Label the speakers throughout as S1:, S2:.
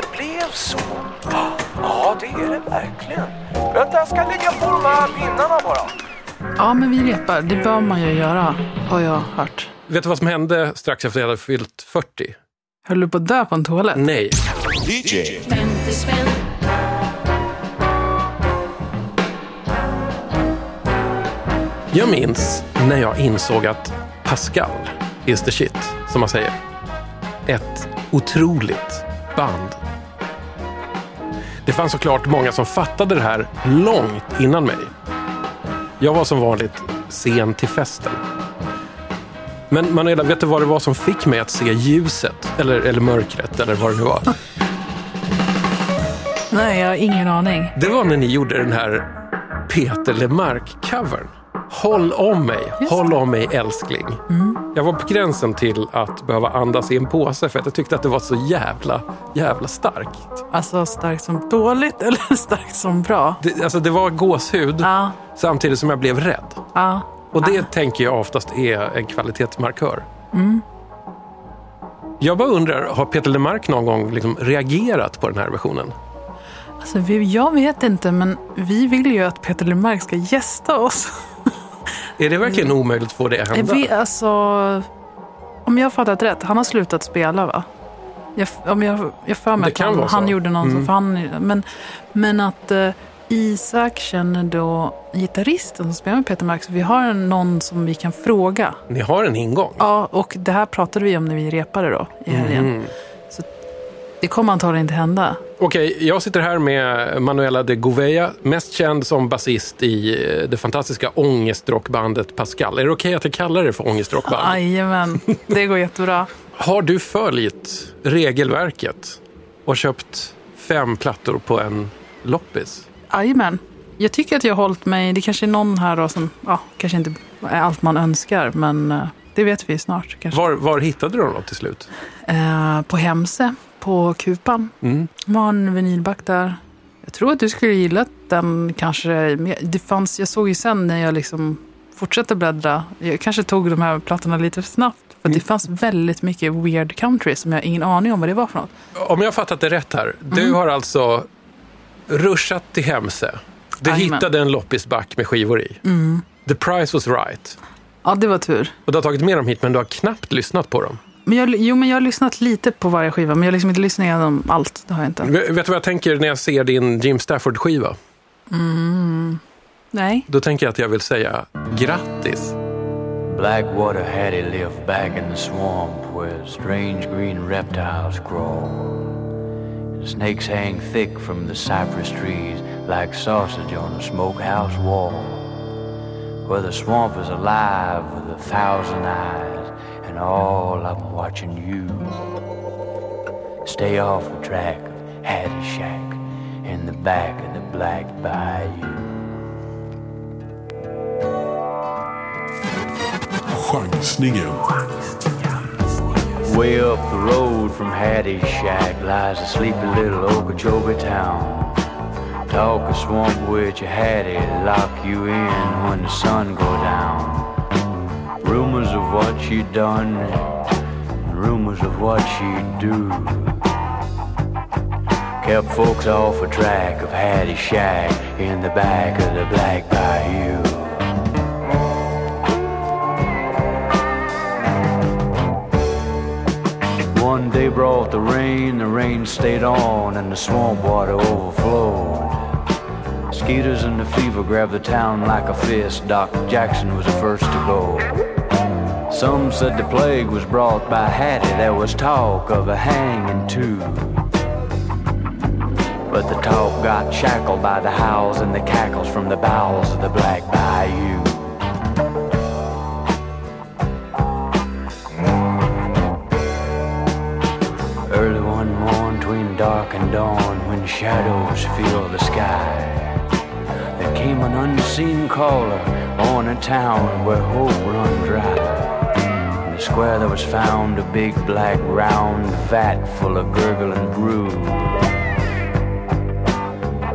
S1: det blev så? Ja, det är det verkligen. Vänta, jag ska lägga på de här pinnarna bara.
S2: Ja, men vi repar. Det bör man ju göra, har jag hört.
S3: Vet du vad som hände strax efter att jag hade fyllt 40?
S2: Höll du på att dö på en toalett?
S3: Nej.
S4: DJ.
S5: 50 spänn.
S3: Jag minns när jag insåg att Pascal is the shit, som man säger. Ett otroligt band. Det fanns såklart många som fattade det här långt innan mig. Jag var som vanligt sen till festen. Men Manuela, vet du vad det var som fick mig att se ljuset? Eller, eller mörkret, eller vad det nu var.
S2: Nej, jag har ingen aning.
S3: Det var när ni gjorde den här Peter Lemark-covern. Håll om mig,
S2: Just
S3: håll om mig älskling. Jag var på gränsen till att behöva andas i en påse för att jag tyckte att det var så jävla, jävla starkt.
S2: Alltså starkt som dåligt eller starkt som bra?
S3: Det, alltså det var gåshud
S2: Ja,
S3: samtidigt som jag blev rädd.
S2: ja.
S3: Och det tänker jag oftast är en kvalitetsmarkör. Jag bara undrar, har Peter Lemark någon gång liksom reagerat på den här versionen?
S2: Alltså, jag vet inte, men vi vill ju att Peter Lemark ska gästa oss.
S3: Är det verkligen omöjligt att få det att hända?
S2: Vi, alltså, om jag har fattat rätt, han har slutat spela va? Jag, om jag, jag för mig att han, han gjorde någon
S3: Mm.
S2: för han, men, men att eh, Isak känner då gitarristen som spelar med Peter Mark, så vi har en- någon som vi kan fråga.
S3: Ni har en ingång?
S2: Ja, och det här pratade vi om när vi repade då i helgen.
S3: Mm.
S2: Det kommer antagligen inte hända.
S3: Okej, jag sitter här med Manuela de Gouveia, mest känd som basist i eh, det fantastiska ångestrockbandet Pascal. Är det okej att jag kallar det för ångestrockband?
S2: Jajamän, det går jättebra.
S3: Har du följt regelverket och köpt fem plattor på en loppis?
S2: Jajamän. Jag tycker att jag har hållit mig, det kanske är någon här då som, ja, kanske inte är allt man önskar, men eh, det vet vi snart kanske.
S3: Var, var hittade du dem då till slut?
S2: Eh, på Hemse, på Kupan.
S3: Mm.
S2: De har en vinylback där. Jag tror att du skulle gilla den kanske. Det fanns, jag såg ju sen när jag liksom fortsatte bläddra. Jag kanske tog de här plattorna lite för snabbt. För det fanns väldigt mycket weird country som jag har ingen aning om vad det var för något.
S3: Om jag har fattat det rätt här. Du har alltså ruschat till Hemse. Du
S2: Jajamän.
S3: hittade en loppisback med skivor i. The price was right.
S2: Ja, det var tur.
S3: Och du har tagit med dem hit men du har knappt lyssnat på dem.
S2: Men jag, jo, men jag har lyssnat lite på varje skiva, men jag har liksom inte lyssnat igenom allt. Det har jag inte.
S3: Vet vet du vad jag tänker när jag ser din Jim Stafford-skiva?
S2: Nej.
S3: Då tänker jag att jag vill säga grattis.
S6: Blackwater Hattie lived back in the swamp where strange green reptiles crawl. Snakes hang thick from the cypress trees like sausage on a smokehouse wall. Where the swamp is alive with a thousand eyes, and all I'm watching you. Stay off the track of Hattie Shack in the back of the Black Bayou. Way up the road from Hattie's shack lies a sleepy little Okeechobee town. Talk a swamp witch, Hattie, lock you in when the sun go down. Rumors of what she done, rumors of what she'd do. Kept folks off a track of Hattie shack in the back of the Black Bayou. One day brought the rain, the rain stayed on, and the swamp water overflowed. Skeeters and the fever grabbed the town like a fist. Doc Jackson was the first to go. Some said the plague was brought by Hattie. There was talk of a hanging too. But the talk got shackled by the howls and the cackles from the bowels of the Black Bayou. Early one morn, between dark and dawn, when shadows fill the sky, there came an unseen caller on a town where hope run dry. Square there was found a big black round vat full of gurgling brew.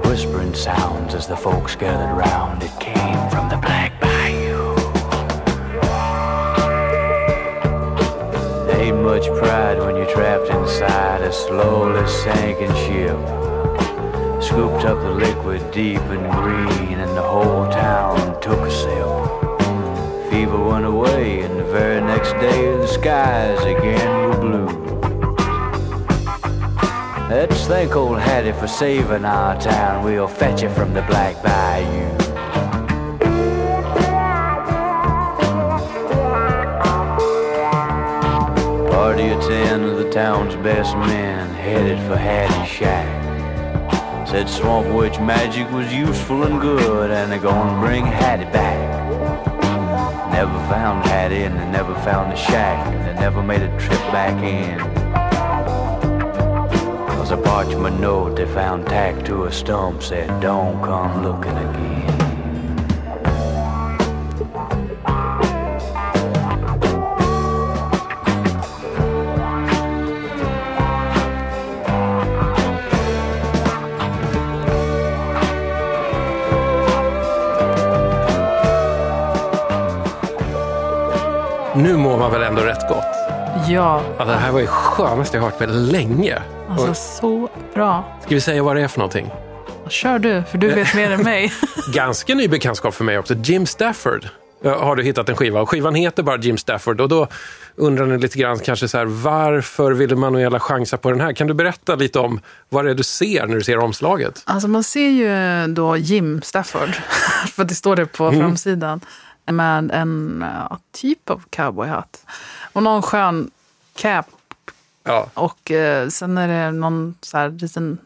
S6: Whispering sounds as the folks gathered round, it came from the Black Bayou. Ain't much pride when you're trapped inside a slowly sinking ship. Scooped up the liquid deep and green, and the whole town took a sip. Fever went away, and the very next day the skies again were blue. Let's thank old Hattie for saving our town. We'll fetch you from the Black Bayou. Party of ten of the town's best men headed for Hattie's shack. Said Swamp Witch magic was useful and good, and they're gonna bring Hattie back. Never found Hattie, and they never found the shack, and they never made a trip back in. Was a parchment note they found tacked to a stump said, Don't come looking again.
S3: Mår man väl ändå rätt gott?
S2: Ja,
S3: Ja, det här var ju skönaste jag hört på länge.
S2: alltså
S3: Och
S2: så bra.
S3: ska vi säga vad det är för någonting?
S2: Kör du, för du vet mer än mig.
S3: Ganska ny bekantskap för mig också. Jim Stafford har du hittat en skiva. Och skivan heter bara Jim Stafford. Och då undrar ni lite grann kanske så här, varför ville Manuela chansa på den här? Kan du berätta lite om vad det är du ser när du ser omslaget?
S2: Alltså man ser ju då Jim Stafford, för det står det på
S3: Mm.
S2: framsidan, med en ja, typ av cowboyhatt. Och någon skön cap.
S3: Ja,
S2: Och eh, sen är det någon så här liten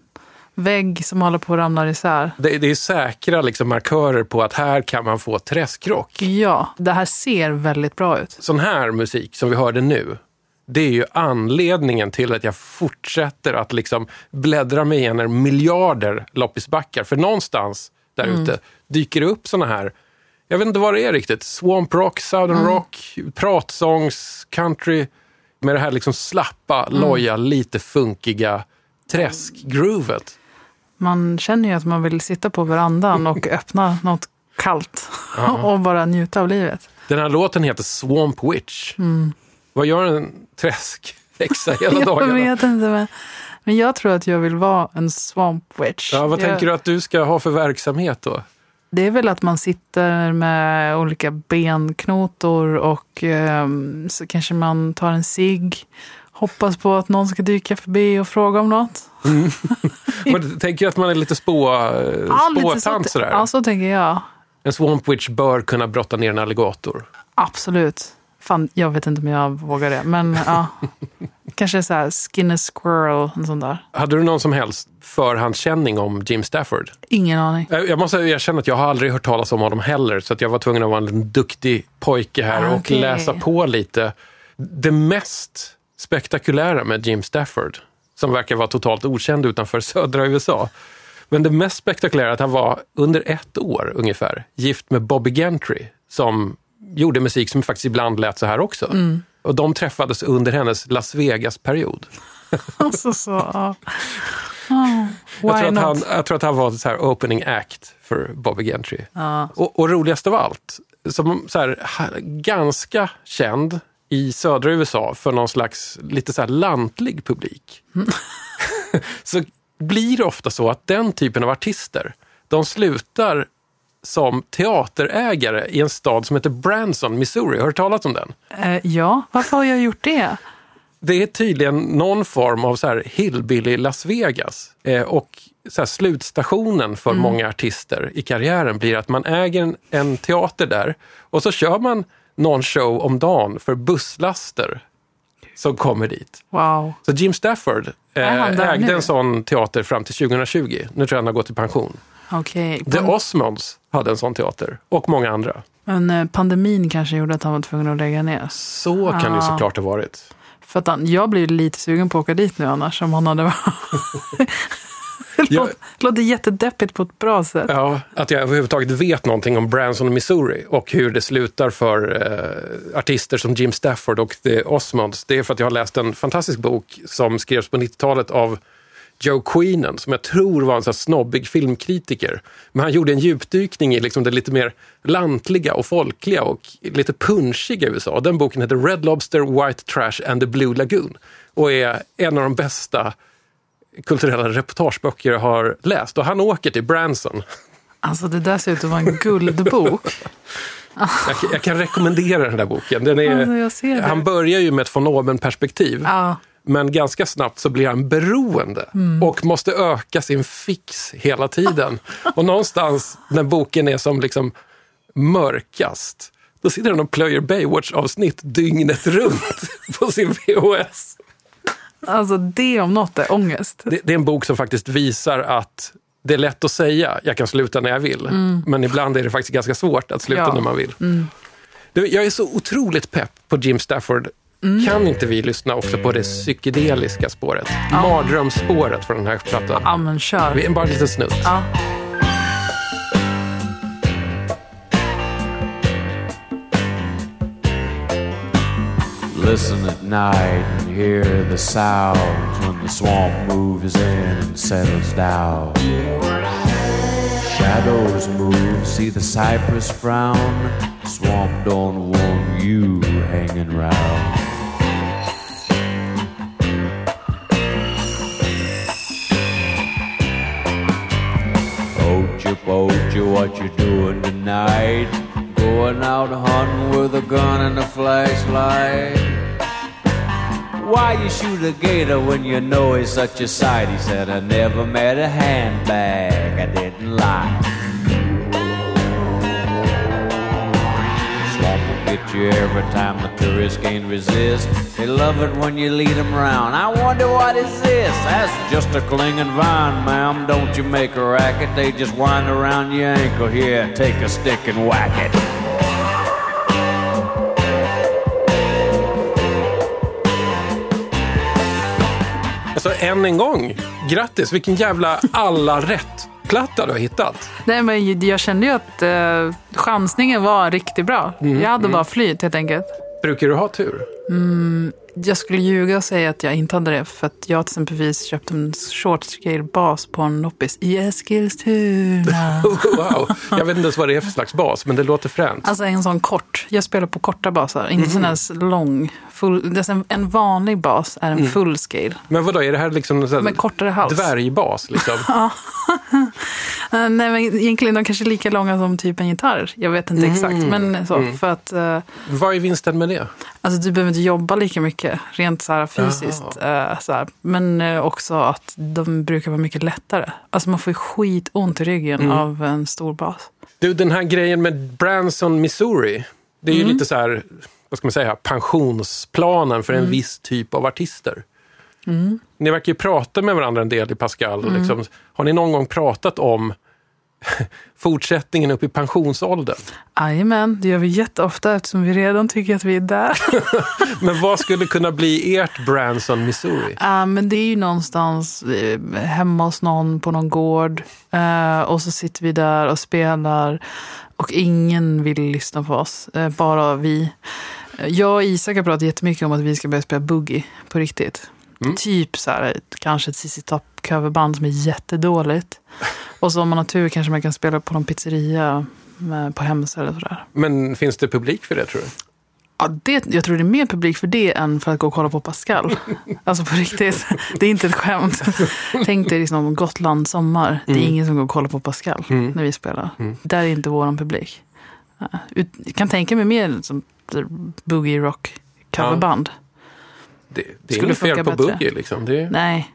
S2: vägg som håller på att ramla isär.
S3: det, det är säkra liksom, markörer på att här kan man få träskrock.
S2: Ja, det här ser väldigt bra ut.
S3: Sån här musik som vi hörde nu, det är ju anledningen till att jag fortsätter att liksom bläddra mig igenom miljarder loppisbackar. För någonstans där ute dyker det upp såna här, jag vet inte vad det är riktigt, swamp rock, southern rock, pratsångs, country med det här liksom slappa, loja, lite funkiga träskgroovet.
S2: Man känner ju att man vill sitta på verandan och öppna något kallt och bara njuta av livet.
S3: Den här låten heter Swamp Witch. Vad gör en träskhäxa hela
S2: Jag
S3: dagarna?
S2: vet inte, men, men jag tror att jag vill vara en swamp witch.
S3: Ja, vad
S2: jag,
S3: tänker du att du ska ha för verksamhet då?
S2: Det är väl att man sitter med olika benknotor och ehm, så kanske man tar en cigg. Hoppas på att någon ska dyka förbi och fråga om något.
S3: Men, tänker att man är lite spå,
S2: Ja, lite
S3: spåtant
S2: så,
S3: sådär?
S2: ja, så tänker jag.
S3: En swamp witch bör kunna brotta ner en alligator.
S2: Absolut. Fan, jag vet inte om jag vågar det. Men ja. Kanske så här skin a squirrel, en sån där.
S3: Hade du någon som helst förhandskänning om Jim Stafford?
S2: Ingen aning.
S3: Eh, Jag måste erkänna att jag har aldrig hört talas om honom heller, så att jag var tvungen att vara en duktig pojke här
S2: Ah,
S3: och läsa på lite. Det mest spektakulära med Jim Stafford, som verkar vara totalt okänd utanför södra USA, men det mest spektakulära är att han var under ett år ungefär gift med Bobby Gentry som gjorde musik som faktiskt ibland lät så här också.
S2: Mm.
S3: Och de träffades under hennes Las Vegas-period.
S2: Alltså så, ja. Oh,
S3: Jag tror, han, jag tror att han var så här opening act för Bobby Gentry.
S2: Ja.
S3: Och, och roligast av allt, som så här, ganska känd i södra USA för någon slags lite så här lantlig publik. så blir det ofta så att den typen av artister, de slutar som teaterägare i en stad som heter Branson, Missouri. Har du talat om den?
S2: Eh, ja, varför har jag gjort det?
S3: Det är tydligen någon form av så här hillbilly Las Vegas. Eh, och så här slutstationen för många artister i karriären blir att man äger en, en teater där och så kör man någon show om dagen för busslaster som kommer dit.
S2: Wow.
S3: Så Jim Stafford eh, ägde
S2: nu?
S3: en sån teater fram till 2020. Nu tror jag han har gått i pension.
S2: Okej.
S3: The Osmonds hade en sån teater och många andra.
S2: Men eh, pandemin kanske gjorde att han var tvungen att lägga ner.
S3: Så kan det
S2: Ah.
S3: såklart ha varit.
S2: För att han, jag blir lite sugen på att åka dit nu annars, om han hade varit... det låter, låter jättedeppigt på ett bra sätt.
S3: Ja, att jag överhuvudtaget vet någonting om Branson och Missouri och hur det slutar för eh, artister som Jim Stafford och The Osmonds. Det är för att jag har läst en fantastisk bok som skrevs på 90-talet av Joe Queenan, som jag tror var en så snobbig filmkritiker. Men han gjorde en djupdykning i liksom det lite mer lantliga och folkliga och lite punschiga USA. Den boken heter Red Lobster, White Trash and the Blue Lagoon och är en av de bästa kulturella reportageböcker jag har läst. Och han åker till Branson.
S2: Alltså det där ser ut att vara en guldbok.
S3: Jag, jag kan rekommendera den där boken. Den är,
S2: Alltså,
S3: han börjar ju med ett von oben-perspektiv.
S2: Ja,
S3: Men ganska snabbt så blir han beroende och måste öka sin fix hela tiden. Och någonstans när boken är som liksom mörkast, då sitter han och plöjer Baywatch-avsnitt dygnet runt på sin VHS.
S2: alltså det om något är ångest.
S3: Det, det är en bok som faktiskt visar att det är lätt att säga, jag kan sluta när jag vill. Men ibland är det faktiskt ganska svårt att sluta
S2: Ja.
S3: när man vill. Du, Jag är så otroligt pepp på Jim Stafford. Kan inte vi lyssna också på det psykedeliska spåret? Mardrömsspåret från den här plattan.
S2: Ja, men kör.
S3: Vi- Bara en liten snutt.
S2: Ja.
S6: Listen at night and hear the sounds when the swamp moves in and settles down. Shadows move, see the cypress frown. Swamp don't want you hanging round. What you doing tonight? Going out hunting with a gun and a flashlight. Why you shoot a gator when you know he's such a sight? He said, I never met a handbag I didn't like. Get you every time the tourists can't resist. They love it when you lead them round. I wonder what is this? That's just a clinging vine, ma'am. Don't you make a racket. They just wind around your ankle. Here, take a stick and whack it.
S3: Alltså än en gång, grattis! Vilken jävla alla rätt-platta du har hittat.
S2: Nej, men jag kände ju att eh, chansningen var riktigt bra.
S3: Mm,
S2: jag hade bara flyt helt enkelt.
S3: Brukar du ha tur?
S2: Jag skulle ljuga och säga att jag inte hade det. För att jag till exempelvis köpte en short scale bas på en loppis i Eskilstuna.
S3: Wow, jag vet inte ens vad det är för slags bas, men det låter fränt.
S2: Alltså en sån kort. Jag spelar på korta basar, inte sån här lång. Full, en, vanlig bas är en full scale.
S3: Men vad då är det här liksom här
S2: Med kortare hals.
S3: dvärgbas? Liksom?
S2: Eh, nej, men egentligen de kanske är lika långa som typ en gitarr. Jag vet inte exakt. Men så, för att eh,
S3: vad är vinsten med det?
S2: alltså, du behöver inte jobba lika mycket rent så här fysiskt. eh, så här. Men eh, också att de brukar vara mycket lättare. Alltså man får ju skitont i ryggen av en stor bas.
S3: Du, den här grejen med Branson, Missouri. Det är ju lite så här, vad ska man säga, pensionsplanen för en viss typ av artister. Ni verkar ju prata med varandra en del i Pascal. Och liksom, har ni någon gång pratat om fortsättningen upp i pensionsåldern?
S2: Jajamän, det gör vi jätteofta eftersom vi redan tycker att vi är där.
S3: Men vad skulle kunna bli ert Branson, Missouri?
S2: Ja, men det är ju någonstans eh, hemma hos någon på någon gård. Eh, och så sitter vi där och spelar. Och ingen vill lyssna på oss, eh, bara vi. Jag och Isak har pratat jättemycket om att vi ska börja spela boogie på riktigt. Typ så här, kanske ett ZZ Top coverband som är jättedåligt. Och så om man har tur kanske man kan spela på någon pizzeria med, på Hemsö eller sådär.
S3: Men finns det publik för det tror du?
S2: Ja, det, jag tror det är mer publik för det än för att gå och kolla på Pascal. Alltså på riktigt. Det är inte ett skämt. Tänk dig liksom Gotland sommar. Det är ingen som går och kollar på Pascal när vi spelar. Där är inte våran publik. Ja, ut- Jag kan tänka mig mer som boogie rock coverband.
S3: Det, det är
S2: Skulle
S3: inget fel på
S2: bättre.
S3: boogie. Liksom. Det.
S2: Nej,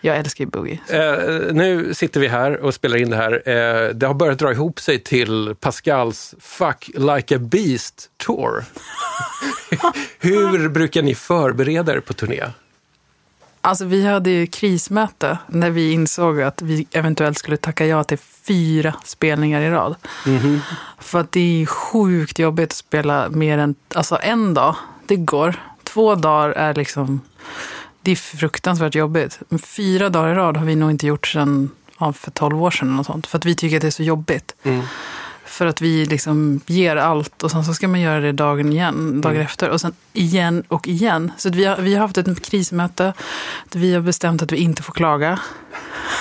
S2: jag älskar ju boogie.
S3: Eh, nu sitter vi här och spelar in det här. Eh, det har börjat dra ihop sig till Pascals Fuck Like a Beast Tour. Hur brukar ni förbereda er på turné?
S2: Alltså vi hade ju krismöte när vi insåg att vi eventuellt skulle tacka ja till fyra spelningar i rad. För att det är sjukt jobbigt att spela mer än alltså en dag. Det går. Två dagar är liksom, det är fruktansvärt jobbigt. Fyra dagar i rad har vi nog inte gjort sedan ja, för tolv år sedan något sånt. För att vi tycker att det är så jobbigt.
S7: För att vi liksom ger allt och sen så ska man göra det dagen igen, dagen efter och sen igen och igen. Så vi, har, vi har haft ett krismöte där vi har bestämt att vi inte får klaga.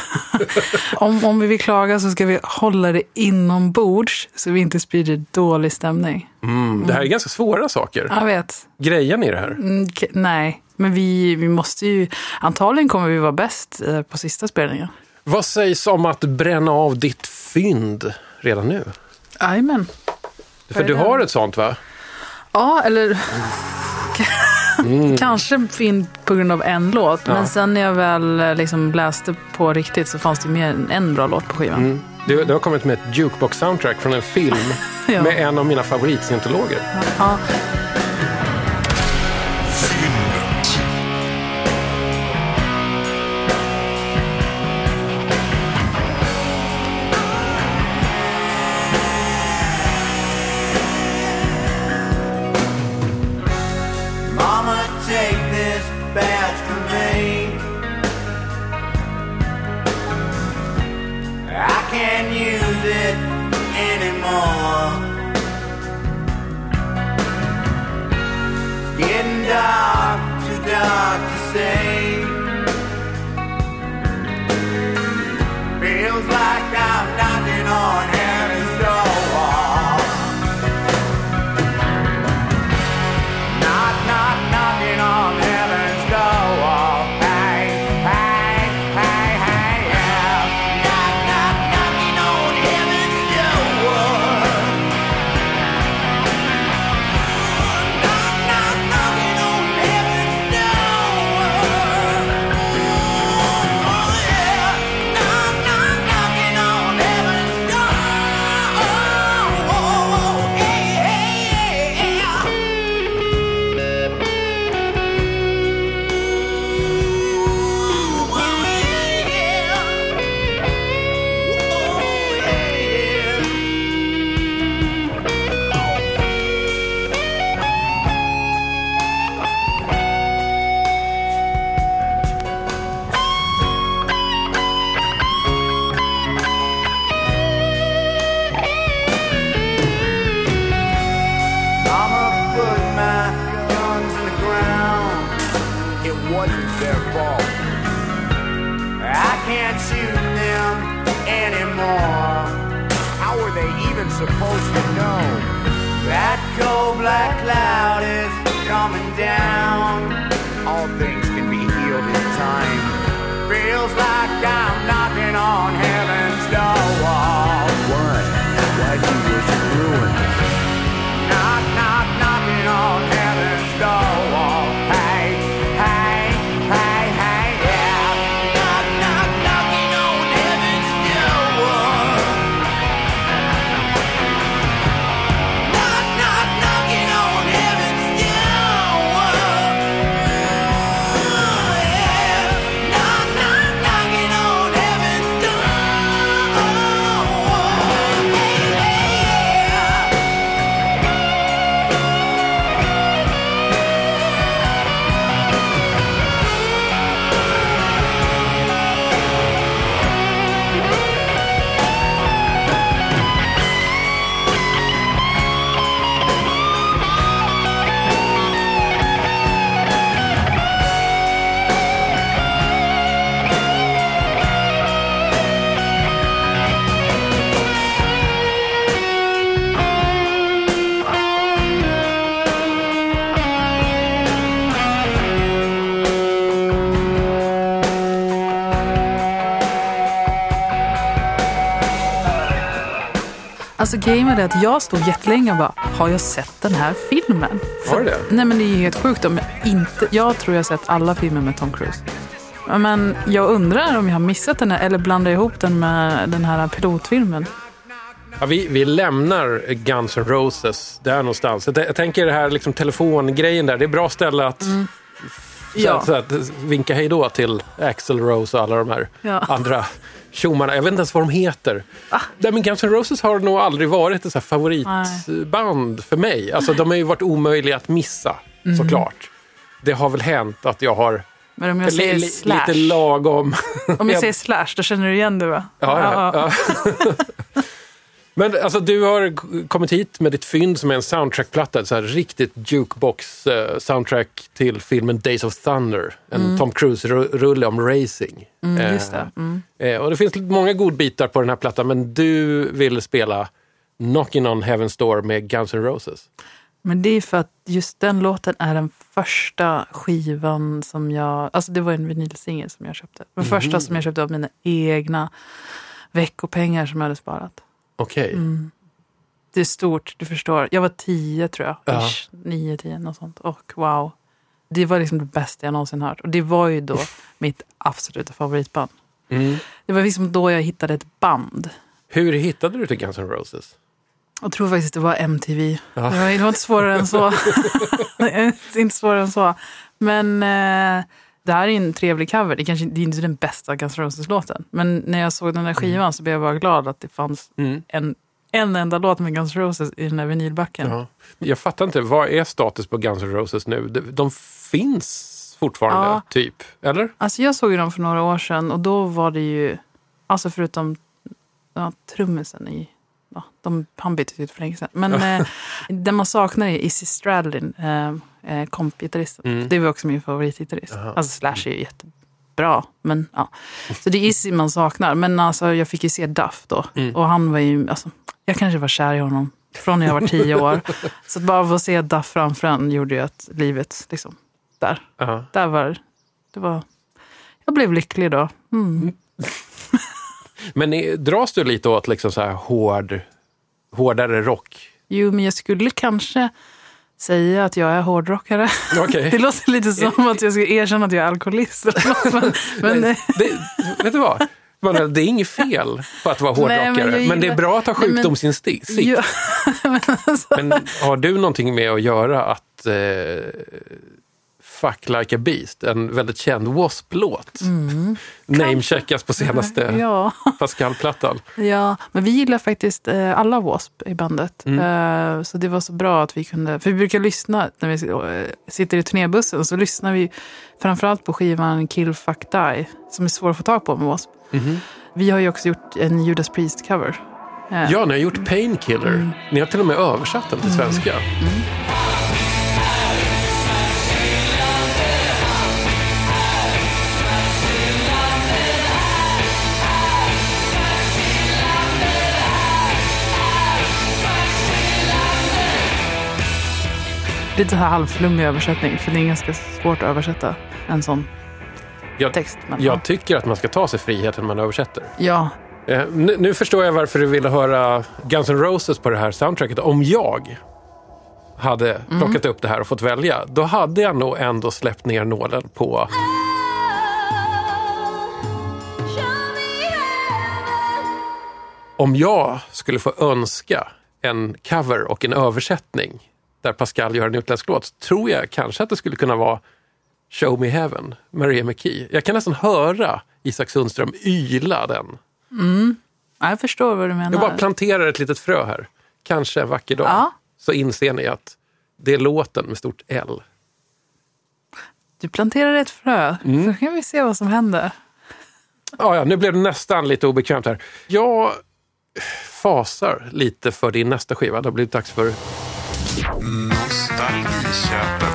S7: om, om vi vill klaga så ska vi hålla det inombords så vi inte sprider dålig stämning.
S3: Mm, det här är ganska svåra saker.
S7: Jag vet.
S3: Grejen i det här.
S7: Mm, nej, men vi, vi måste ju... Antagligen kommer vi vara bäst eh, på sista spelningen.
S3: Vad sägs om att bränna av ditt fynd redan nu?
S7: Jajamän.
S3: För du har ett sånt va?
S7: Ja, eller... Kanske fin på grund av en låt.
S3: Ja.
S7: Men sen när jag väl eh, liksom läste på riktigt så fanns det mer än en bra låt på skivan.
S3: Mm. Du, du har kommit med ett jukebox-soundtrack från en film
S7: Ja.
S3: med en av mina favoritscientologer.
S7: Ja. Alltså grejen det är att jag stod jättelänge och bara, har jag sett den här filmen?
S3: Har du det?
S7: Nej men det är ju helt sjukt om jag inte, jag tror jag har sett alla filmer med Tom Cruise. Men jag undrar om jag har missat den här, eller blandar ihop den med den här pilotfilmen.
S3: Ja, vi, vi lämnar Guns N' Roses där någonstans. Jag, jag tänker det här liksom, telefongrejen där. Det är bra ställe att, så,
S7: Ja.
S3: så att vinka hej då till Axl Rose och alla de här
S7: Ja.
S3: andra tjommarna. Jag vet inte ens vad de heter. Nej, men Guns N' Roses har nog aldrig varit ett så favoritband för mig. Alltså, de har ju varit omöjliga att missa,
S7: Mm.
S3: såklart. Det har väl hänt att jag har
S7: Men om jag säger
S3: li,
S7: Slash,
S3: lite lagom...
S7: om jag säger Slash, då känner du igen det va?
S3: Ja, ja, ja. Men alltså, du har kommit hit med ditt fynd som är en soundtrackplatta. Så här riktigt jukebox-soundtrack till filmen Days of Thunder. En Tom Cruise-rulle om racing.
S2: Mm, just det. Mm.
S3: Eh, och det finns många godbitar på den här plattan, men du vill spela Knocking on Heaven's Door med Guns N' Roses.
S2: Men det är för att just den låten är den första skivan som jag... Alltså det var en vinylsingel som jag köpte. Den första som jag köpte av mina egna veckopengar som jag hade sparat.
S3: Okej.
S2: Mm. Det är stort, du förstår. Jag var tio tror jag.
S3: Ja.
S2: Ish, nio, tio, något sånt. Och wow. Det var liksom det bästa jag någonsin hört. Och det var ju då mitt absoluta favoritband.
S3: Mm.
S2: Det var liksom då jag hittade ett band.
S3: Hur hittade du till Guns N' Roses?
S2: Jag tror faktiskt det var MTV.
S3: Ja.
S2: Det, var, det var inte svårare än så. inte svårare än så. Men eh, det här är en trevlig cover. Det, kanske, det är inte den bästa Guns N' Roses-låten. Men när jag såg den där skivan så blev jag bara glad att det fanns
S3: Mm.
S2: en, en enda låt med Guns N' Roses i den där vinylbacken.
S3: Ja. Jag fattar inte, vad är status på Guns N' Roses nu? De, de finns fortfarande,
S2: Ja.
S3: typ? Eller?
S2: Alltså jag såg ju dem för några år sedan och då var det ju, alltså förutom ja, trummisen i, ja, de, han bytte ut för länge sedan. Men eh, den man saknar är Izzy Stradlin, eh, eh, kompgitarristen.
S3: Mm.
S2: Det var också min favoritgitarrist.
S3: Aha.
S2: Alltså Slash är ju jättebra, men ja. Så det är Izzy man saknar. Men alltså jag fick ju se Duff då
S3: Mm.
S2: och han var ju, alltså, jag kanske var kär i honom från när jag var tio år. Så att bara få se Duff framför en gjorde ju att livet, liksom, där
S3: Ja.
S2: där var det var... Jag blev lycklig då. Mm.
S3: Men dras du lite åt liksom så här hård, hårdare rock?
S2: Jo, men jag skulle kanske säga att jag är hårdrockare.
S3: Okej.
S2: Det låter lite som att jag skulle erkänna att jag är alkoholist. Men, men,
S3: Nej, det, vet du vad? Man, det är inget fel på att vara
S2: Nej, men
S3: hårdrockare,
S2: jag
S3: men, det är
S2: gillar-
S3: bra att ha
S2: men- ja, men alltså,
S3: Men har du någonting med att göra att eh, Fuck Like a Beast, en väldigt känd W.A.S.P-låt, namecheckas på senaste
S2: Mm. ja,
S3: Pascal-plattan?
S2: ja, men vi gillar faktiskt eh, alla W.A.S.P. i bandet.
S3: Mm.
S2: Eh, så det var så bra att vi kunde... För vi brukar lyssna när vi eh, sitter i turnébussen. Så lyssnar vi framförallt på skivan Kill Fuck Die. Som är svår att få tag på med W.A.S.P.
S3: Mhm.
S2: Vi har ju också gjort en Judas Priest-cover. Eh,
S3: Ja, ni har gjort Painkiller.
S2: Mm.
S3: Ni har till och med översatt den till svenska.
S2: Lite så här halvflummig översättning. För det är ganska svårt att översätta en sån
S3: Jag,
S2: text. Men,
S3: jag tycker att man ska ta sig friheten när man översätter.
S2: ja.
S3: Eh, nu, nu förstår jag varför du ville höra Guns N' Roses på det här soundtracket. Om jag hade
S2: Mm.
S3: plockat upp det här och fått välja, då hade jag nog ändå släppt ner nålen på om jag skulle få önska en cover och en översättning där Pascal gör en utländsk låt, tror jag kanske att det skulle kunna vara Show Me Heaven, Maria McKee. Jag kan nästan höra Isak Sundström yla den.
S2: Ja, Jag förstår vad du menar.
S3: Jag bara planterar ett litet frö här. Kanske en vacker dag
S2: Ja.
S3: så inser ni att det är låten med stort L.
S2: Du planterar ett frö.
S3: Mm.
S2: Så kan vi se vad som händer.
S3: Ja, ja, nu blev det nästan lite obekvämt här. Jag fasar lite för din nästa skiva. Det har blivit dags för
S4: Nostalgiköpet.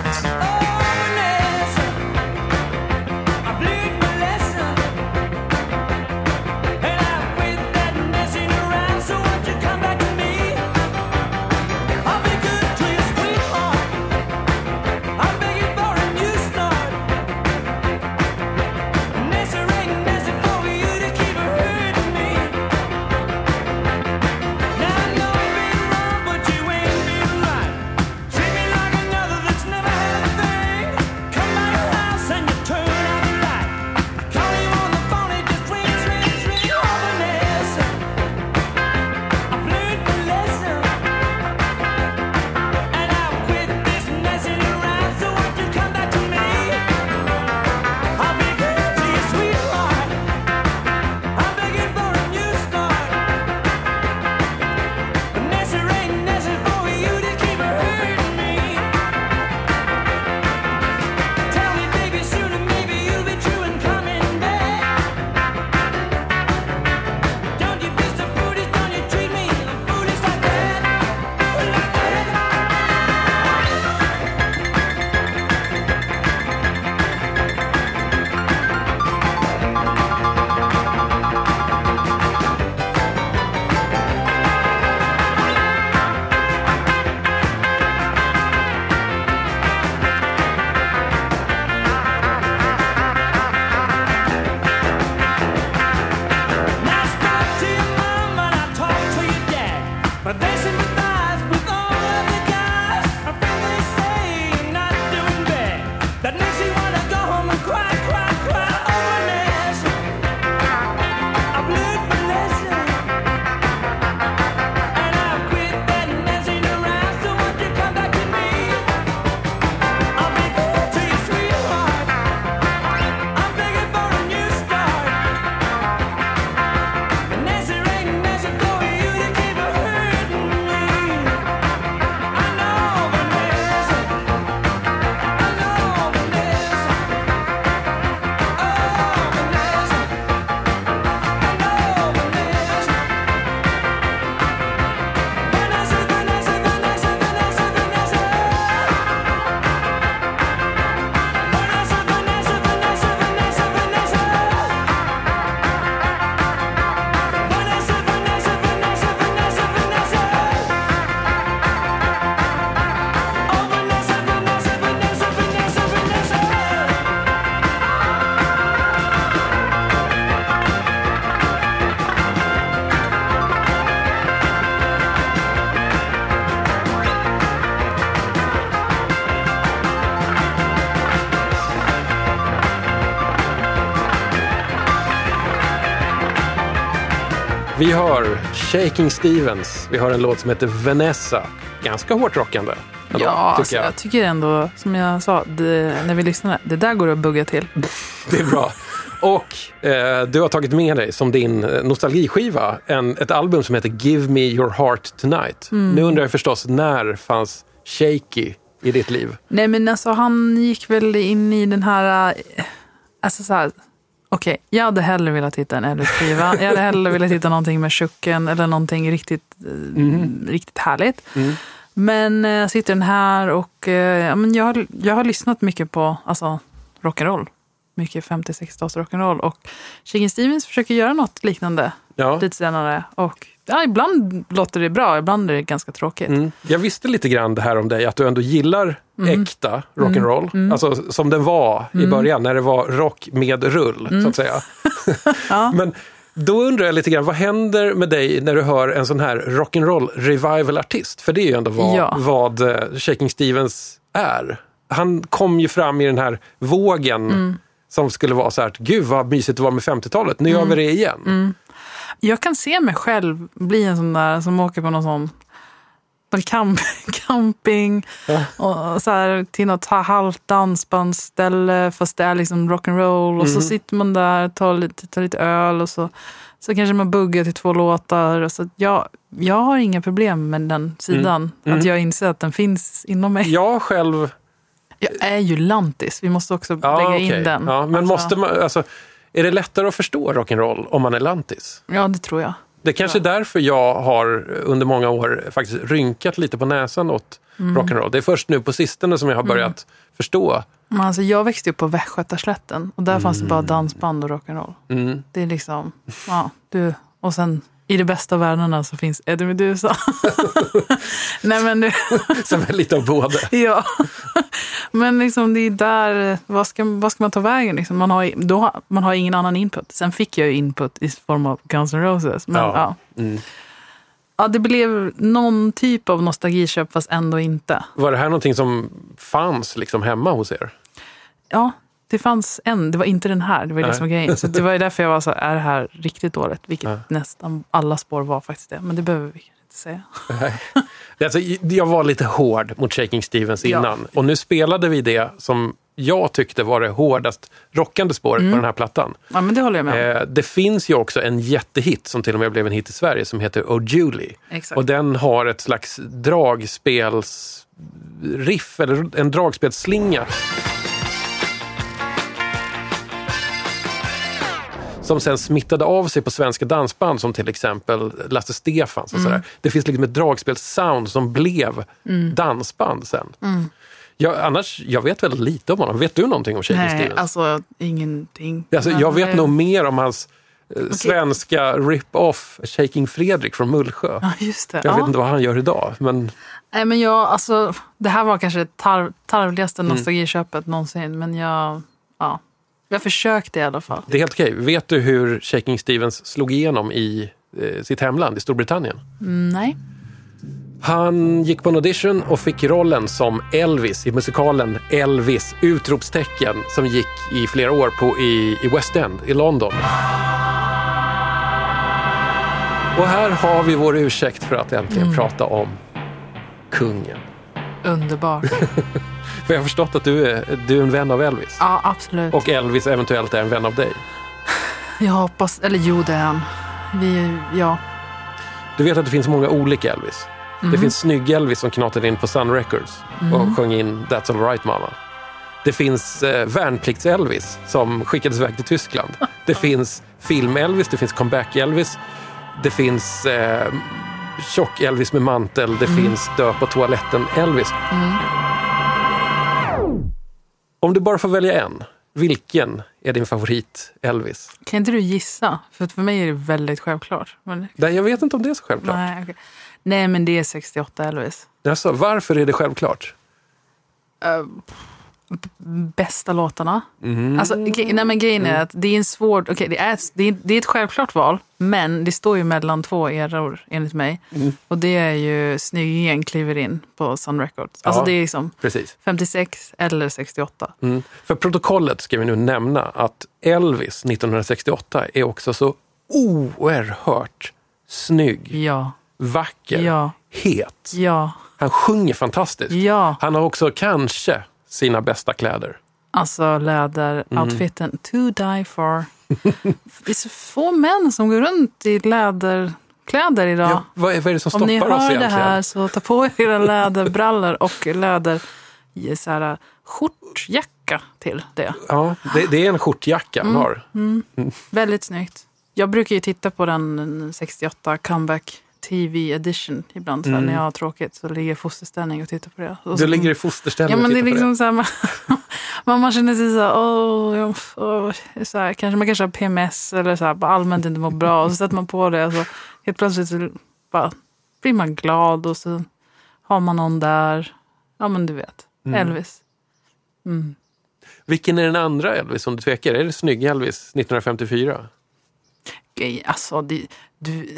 S3: Vi hör Shaking Stevens. Vi hör en låt som heter Vanessa. Ganska hårt rockande. ändå,
S2: Ja,
S3: tycker
S2: alltså,
S3: jag.
S2: jag tycker ändå, som jag sa det, när vi lyssnade, det där går att bugga till.
S3: Det är bra. Och eh, du har tagit med dig som din eh, nostalgiskiva en, ett album som heter Give Me Your Heart Tonight.
S2: Mm.
S3: Nu undrar jag förstås, när fanns Shaky i ditt liv?
S2: Nej, men alltså han gick väl in i den här... eh, Alltså så här... Okej, jag hade hellre velat hitta en Elvis-skiva. Jag hade hellre velat hitta någonting med Chucken eller någonting riktigt, eh, riktigt härligt. Men eh, jag sitter den här och eh, ja, men jag, har, jag har lyssnat mycket på alltså, rock'n'roll. Mycket 50-60-tals rock'n'roll. Och Shakin' Stevens försöker göra något liknande
S3: Ja.
S2: lite senare. Och ja, ibland låter det bra, ibland är det ganska tråkigt.
S3: Mm. Jag visste lite grann det här om dig, att du ändå gillar
S2: Mm.
S3: äkta rock'n'roll. Alltså som den var i början, när det var rock med rull,
S2: Mm.
S3: så att säga. Men då undrar jag lite grann, vad händer med dig när du hör en sån här rock'n'roll revival-artist? För det är ju ändå vad,
S2: Ja.
S3: vad eh, Shaking Stevens är. Han kom ju fram i den här vågen
S2: Mm.
S3: som skulle vara så här, gud vad mysigt det var med 50-talet, nu gör vi det igen.
S2: Mm. Jag kan se mig själv bli en sån där som åker på någon sån någon camp, camping och så här, till något halvt dansbandsställe fast det är liksom rock'n'roll och så
S3: Mhm.
S2: sitter man där tar lite, tar lite öl och så, så kanske man buggar till två låtar. Och så jag, jag har inga problem med den sidan. Att jag inser att den finns inom mig.
S3: Jag själv
S2: Jag är ju lantis, vi måste också
S3: Ja,
S2: lägga
S3: okej.
S2: in den.
S3: Ja, men
S2: Alltså,
S3: måste man, alltså, är det lättare att förstå rock'n'roll om man är lantis?
S2: Ja, det tror jag.
S3: Det kanske är därför jag har under många år faktiskt rynkat lite på näsan åt
S2: Mm.
S3: rock'n'roll. Det är först nu på sistone som jag har börjat förstå.
S2: Men alltså, jag växte upp på Västgötaslätten och där fanns det bara dansband och rock'n'roll.
S3: Mm.
S2: Det är liksom, ja, du. Och sen i de bästa världarna så finns Eddie Meduza. Nej men du,
S3: Som är lite av både.
S2: ja. Men liksom det är där, vad ska, vad ska man ta vägen? Liksom? Man, har, då, man har ingen annan input. Sen fick jag ju input i form av Guns N' Roses. Men,
S3: Ja.
S2: ja.
S3: Mm.
S2: Ja, det blev någon typ av nostalgiköp fast ändå inte.
S3: Var det här någonting som fanns liksom hemma hos er?
S2: Ja, det fanns en. Det var inte den här. Det var ju det
S3: Nej.
S2: som var grejen. Så det var ju därför jag var så här, är det här riktigt dåligt? Vilket
S3: Ja.
S2: nästan alla spår var faktiskt det. Men det behöver vi inte säga.
S3: Är Alltså, jag var lite hård mot Shaking Stevens
S2: Ja.
S3: innan. Och nu spelade vi det som jag tyckte var det hårdast rockande spåret
S2: Mm.
S3: på den här plattan.
S2: Ja, men det håller jag med om.
S3: Eh, det finns ju också en jättehit som till och med blev en hit i Sverige som heter Oh Julie.
S2: Exakt.
S3: Och den har ett slags dragspelsriff, eller en dragspelsslinga. Som sen smittade av sig på svenska dansband som till exempel Lasse Stefans. Och
S2: Mm.
S3: sådär. Det finns liksom ett dragspelssound som blev dansband sen.
S2: Mm.
S3: Jag, annars, jag vet väldigt lite om honom. Vet du någonting om Shaking
S2: Nej,
S3: Stevens?
S2: alltså ingenting.
S3: Alltså, jag vet
S2: eh,
S3: nog mer om hans eh, svenska rip-off Shaking Fredrik från Mullsjö.
S2: Ja, just det.
S3: Jag
S2: ja.
S3: vet inte vad han gör idag, men
S2: Nej, men jag, alltså, det här var kanske det tar, tarvligaste
S3: Mm.
S2: nostalgiköpet någonsin. Men jag, ja, jag försökte i alla fall.
S3: det är helt okej. Vet du hur Shaking Stevens slog igenom i eh, sitt hemland, i Storbritannien?
S2: Mm, nej.
S3: Han gick på en audition och fick rollen som Elvis i musikalen Elvis! Utropstecken som gick i flera år på, i, i West End i London. Och här har vi vår ursäkt för att äntligen prata om kungen.
S2: Underbart.
S3: För jag har förstått att du är, du är en vän av Elvis.
S2: Ja, absolut.
S3: Och Elvis eventuellt är en vän av dig.
S2: Jag hoppas, eller jo det är han. Vi, ja.
S3: Du vet att det finns många olika Elvis. Det finns snygg Elvis som knatade in på Sun Records och sjöng in That's alright mamma. Det finns eh, värnplikts-Elvis som skickades iväg till Tyskland. Det finns film-Elvis, det finns comeback-Elvis. Det finns eh, tjock-Elvis med mantel. Det finns dö på toaletten-Elvis. Om du bara får välja en, vilken är din favorit-Elvis?
S2: Kan inte du gissa? För för mig är det väldigt självklart. Men,
S3: Nej, jag vet inte om det är så självklart.
S2: nej, okej. nej, men det är 68 Elvis.
S3: Alltså, varför är det självklart?
S2: Bästa låtarna.
S3: Mm.
S2: Alltså, nej, men grejen är att det är en svår... okej, det, är, det, är, det är ett självklart val, men det står ju mellan två eror enligt mig.
S3: Mm.
S2: Och det är ju Snyggingen kliver in på Sun Records. Alltså
S3: Ja.
S2: det är liksom
S3: Precis.
S2: 56 eller 68.
S3: Mm. För protokollet ska vi nu nämna att Elvis 1968 är också så oerhört snygg,
S2: Ja,
S3: vacker,
S2: Ja.
S3: het. Han sjunger fantastiskt. Han har också kanske sina bästa kläder.
S2: Alltså läderoutfiten,
S3: Mm.
S2: to die for. Det är så få män som går runt i läderkläder idag.
S3: Ja, vad, är, vad är det som
S2: Om ni
S3: stoppar oss
S2: hör det
S3: egentligen?
S2: här så ta på er era läderbrallor och läder så här, skjortjacka till det.
S3: Ja, det, det är en skjortjacka
S2: Mm.
S3: han har.
S2: Väldigt snyggt. Jag brukar ju titta på den 68 comeback TV edition ibland. Så här, När jag har tråkigt så ligger jag i fosterställning och tittar på det. Och
S3: Du
S2: så-
S3: ligger i fosterställning
S2: Ja, men
S3: och
S2: det är
S3: tittar på
S2: liksom så här, man, man, man känner sig så här, jag- åh, så här, kanske, man kanske har PMS eller så här, bara allmänt inte mår bra. Och så sätter man på det och så helt plötsligt så bara blir man glad och så har man någon där. Ja, men du vet. Elvis. Mm.
S3: Vilken är den andra Elvis om du tvekar? Är det snygg Elvis 1954?
S2: Grej, Alltså, det, du,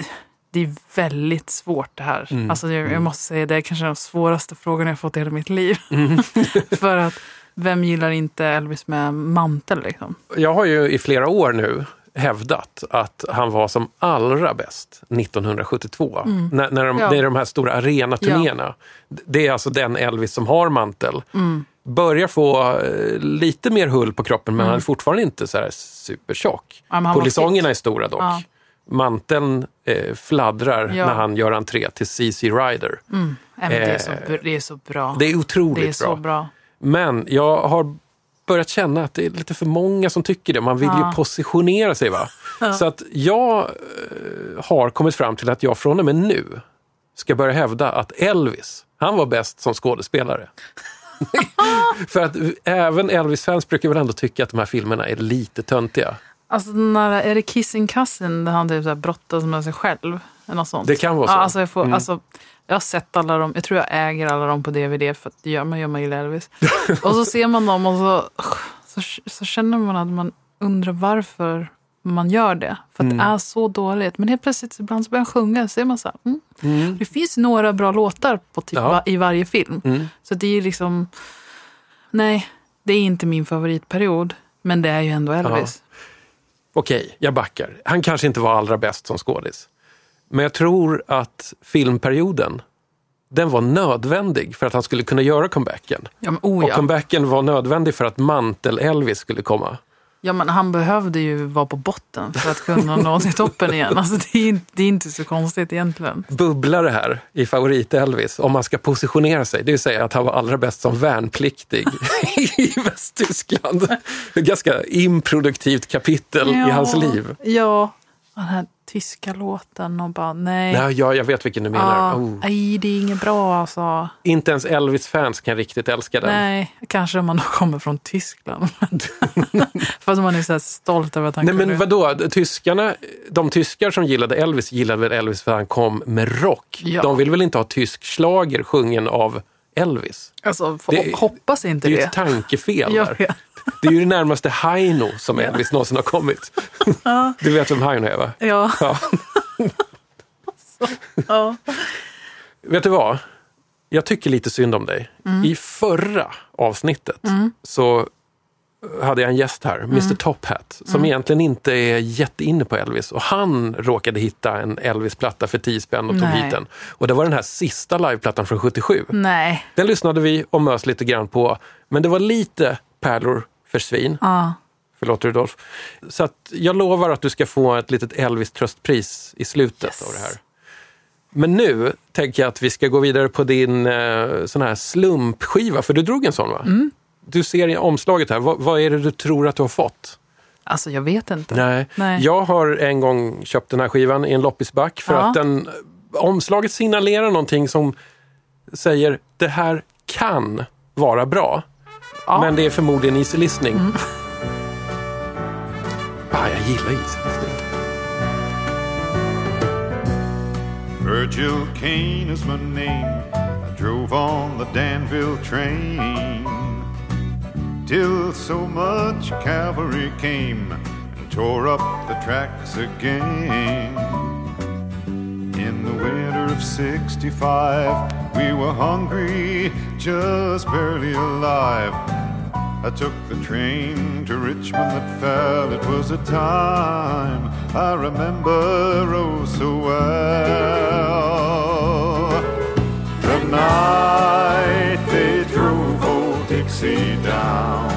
S2: det är väldigt svårt det här.
S3: Mm.
S2: Alltså, jag, jag måste säga, det är kanske de svåraste frågorna jag fått i hela mitt liv.
S3: Mm.
S2: För att vem gillar inte Elvis med mantel liksom?
S3: Jag har ju i flera år nu hävdat att han var som allra bäst 1972. När, när de,
S2: Mm. Ja.
S3: Det är de här stora arenaturnéerna. Det är alltså den Elvis som har mantel.
S2: Mm.
S3: Börjar få eh, lite mer hull på kroppen men han är fortfarande inte så här supertjock.
S2: Ja,
S3: Polisongerna är stora dock.
S2: Ja.
S3: Manteln eh, fladdrar
S2: Ja.
S3: när han gör entré till CC Rider.
S2: Nej, men det, är så,
S3: Eh,
S2: det är så bra.
S3: Det är otroligt
S2: Det är så
S3: bra.
S2: bra.
S3: Men jag har börjat känna att det är lite för många som tycker det. Man vill
S2: Ja.
S3: ju positionera sig. va? Så att jag eh, har kommit fram till att jag från och med nu ska börja hävda att Elvis, han var bäst som skådespelare. för att även Elvis-fans brukar väl ändå tycka att de här filmerna är lite töntiga.
S2: Alltså, den här, är det Kissing Cousin där han typ så här brottas med sig själv? Eller något sånt.
S3: Det kan vara så.
S2: Ja, alltså, jag, får,
S3: Mm.
S2: alltså, jag har sett alla dem. Jag tror jag äger alla dem på DVD för att gör man gör man gillar Elvis. och så ser man dem och så, så, så känner man att man undrar varför man gör det. För att
S3: Mm.
S2: det är så dåligt. Men helt plötsligt ibland så börjar han sjunga. Så är man så här, mm. Det finns några bra låtar på typ
S3: Ja.
S2: i varje film.
S3: Mm.
S2: Så det är liksom... Nej, det är inte min favoritperiod. Men det är ju ändå Elvis.
S3: Okej, jag backar. Han kanske inte var allra bäst som skådis. Men jag tror att filmperioden, den var nödvändig för att han skulle kunna göra comebacken.
S2: Ja, men, oh,
S3: Och
S2: ja.
S3: comebacken var nödvändig för att Mantel-Elvis skulle komma.
S2: Ja, men han behövde ju vara på botten för att kunna nå till toppen igen. Alltså, det, är, inte- det är inte så konstigt egentligen.
S3: Bubblare här i favorit-Elvis, om man ska positionera sig, det vill säga att han var allra bäst som värnpliktig i Västtyskland. Ett ganska improduktivt kapitel i hans liv.
S2: Ja, den här tyska låten och bara nej.
S3: Ja, ja, jag vet vilken du menar.
S2: Ja,
S3: Oh.
S2: Nej, det är inget bra alltså.
S3: Inte ens Elvis-fans kan riktigt älska den.
S2: Nej, kanske om man kommer från Tyskland. Fast man är så stolt över att han
S3: Nej
S2: kunde-
S3: men vadå, tyskarna, de tyskar som gillade Elvis gillade väl Elvis för han kom med rock.
S2: Ja.
S3: De vill väl inte ha tysk schlager sjungen av Elvis?
S2: Alltså,
S3: Det-
S2: hoppas inte
S3: Det är
S2: det.
S3: ju ett tankefel
S2: Jag vet.
S3: Det är ju det närmaste Haino som Elvis någonsin har kommit. Du vet vem Haino är va?
S2: Ja.
S3: Ja.
S2: ja.
S3: Vet du vad? Jag tycker lite synd om dig.
S2: Mm.
S3: I förra avsnittet så hade jag en gäst här, Mr
S2: Mm.
S3: Top Hat, som egentligen inte är jätteinne på Elvis. Och han råkade hitta en Elvis-platta för 10 spänn och tog
S2: Nej.
S3: hit den. Och det var den här sista liveplattan från 77.
S2: Nej.
S3: Den lyssnade vi och mös lite grann på, men det var lite pärlor för svin.
S2: Ja.
S3: Förlåt Rudolf. Så att jag lovar att du ska få ett litet Elvis-tröstpris i slutet
S2: Yes.
S3: av det här. Men nu tänker jag att vi ska gå vidare på din eh, sån här slumpskiva, för du drog en sån va?
S2: Mm.
S3: Du ser i omslaget här, vad, vad är det du tror att du har fått?
S2: Alltså jag vet inte.
S3: Nej.
S2: Nej.
S3: Jag har en gång köpt den här skivan i en loppisback för
S2: Ja.
S3: att den, omslaget signalerar någonting som säger det här kan vara bra.
S2: Ja.
S3: Men det är förmodligen easy listening. Ah, jag gillar easy listening.
S8: Virgil Kane is my name. I drove on the Danville train till so much cavalry came and tore up the tracks again. In the winter of 65, we were hungry, just barely alive. I took the train to Richmond that fell. It was a time I remember oh so well. The night they drove old Dixie down,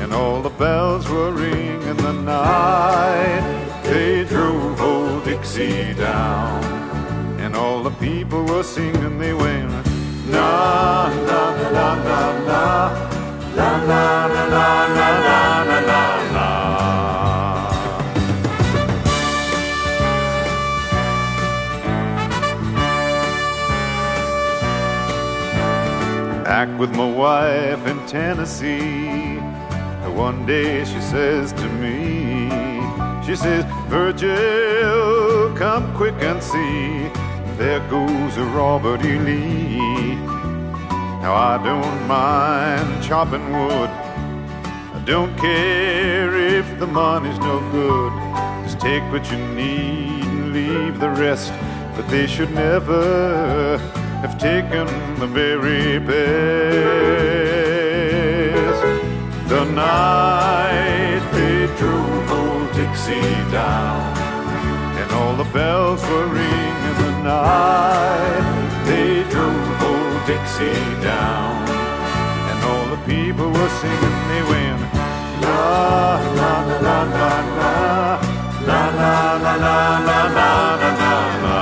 S8: and all the bells were ringing the night they drove old Dixie down, and all the people were singing. They went na na na na na. La la la la la la la la la. Back with my wife in Tennessee. One day she says to me, she says, Virgil, come quick and see. There goes a Robert E. Lee. Now I don't mind chopping wood. I don't care if the money's no good. Just take what you need and leave the rest. But they should never have taken the very best. The night they drove old Dixie down, and all the bells were ringing night they drove old Dixie down, and all the people were singing. They went la la la la la la la la la la la la la la la.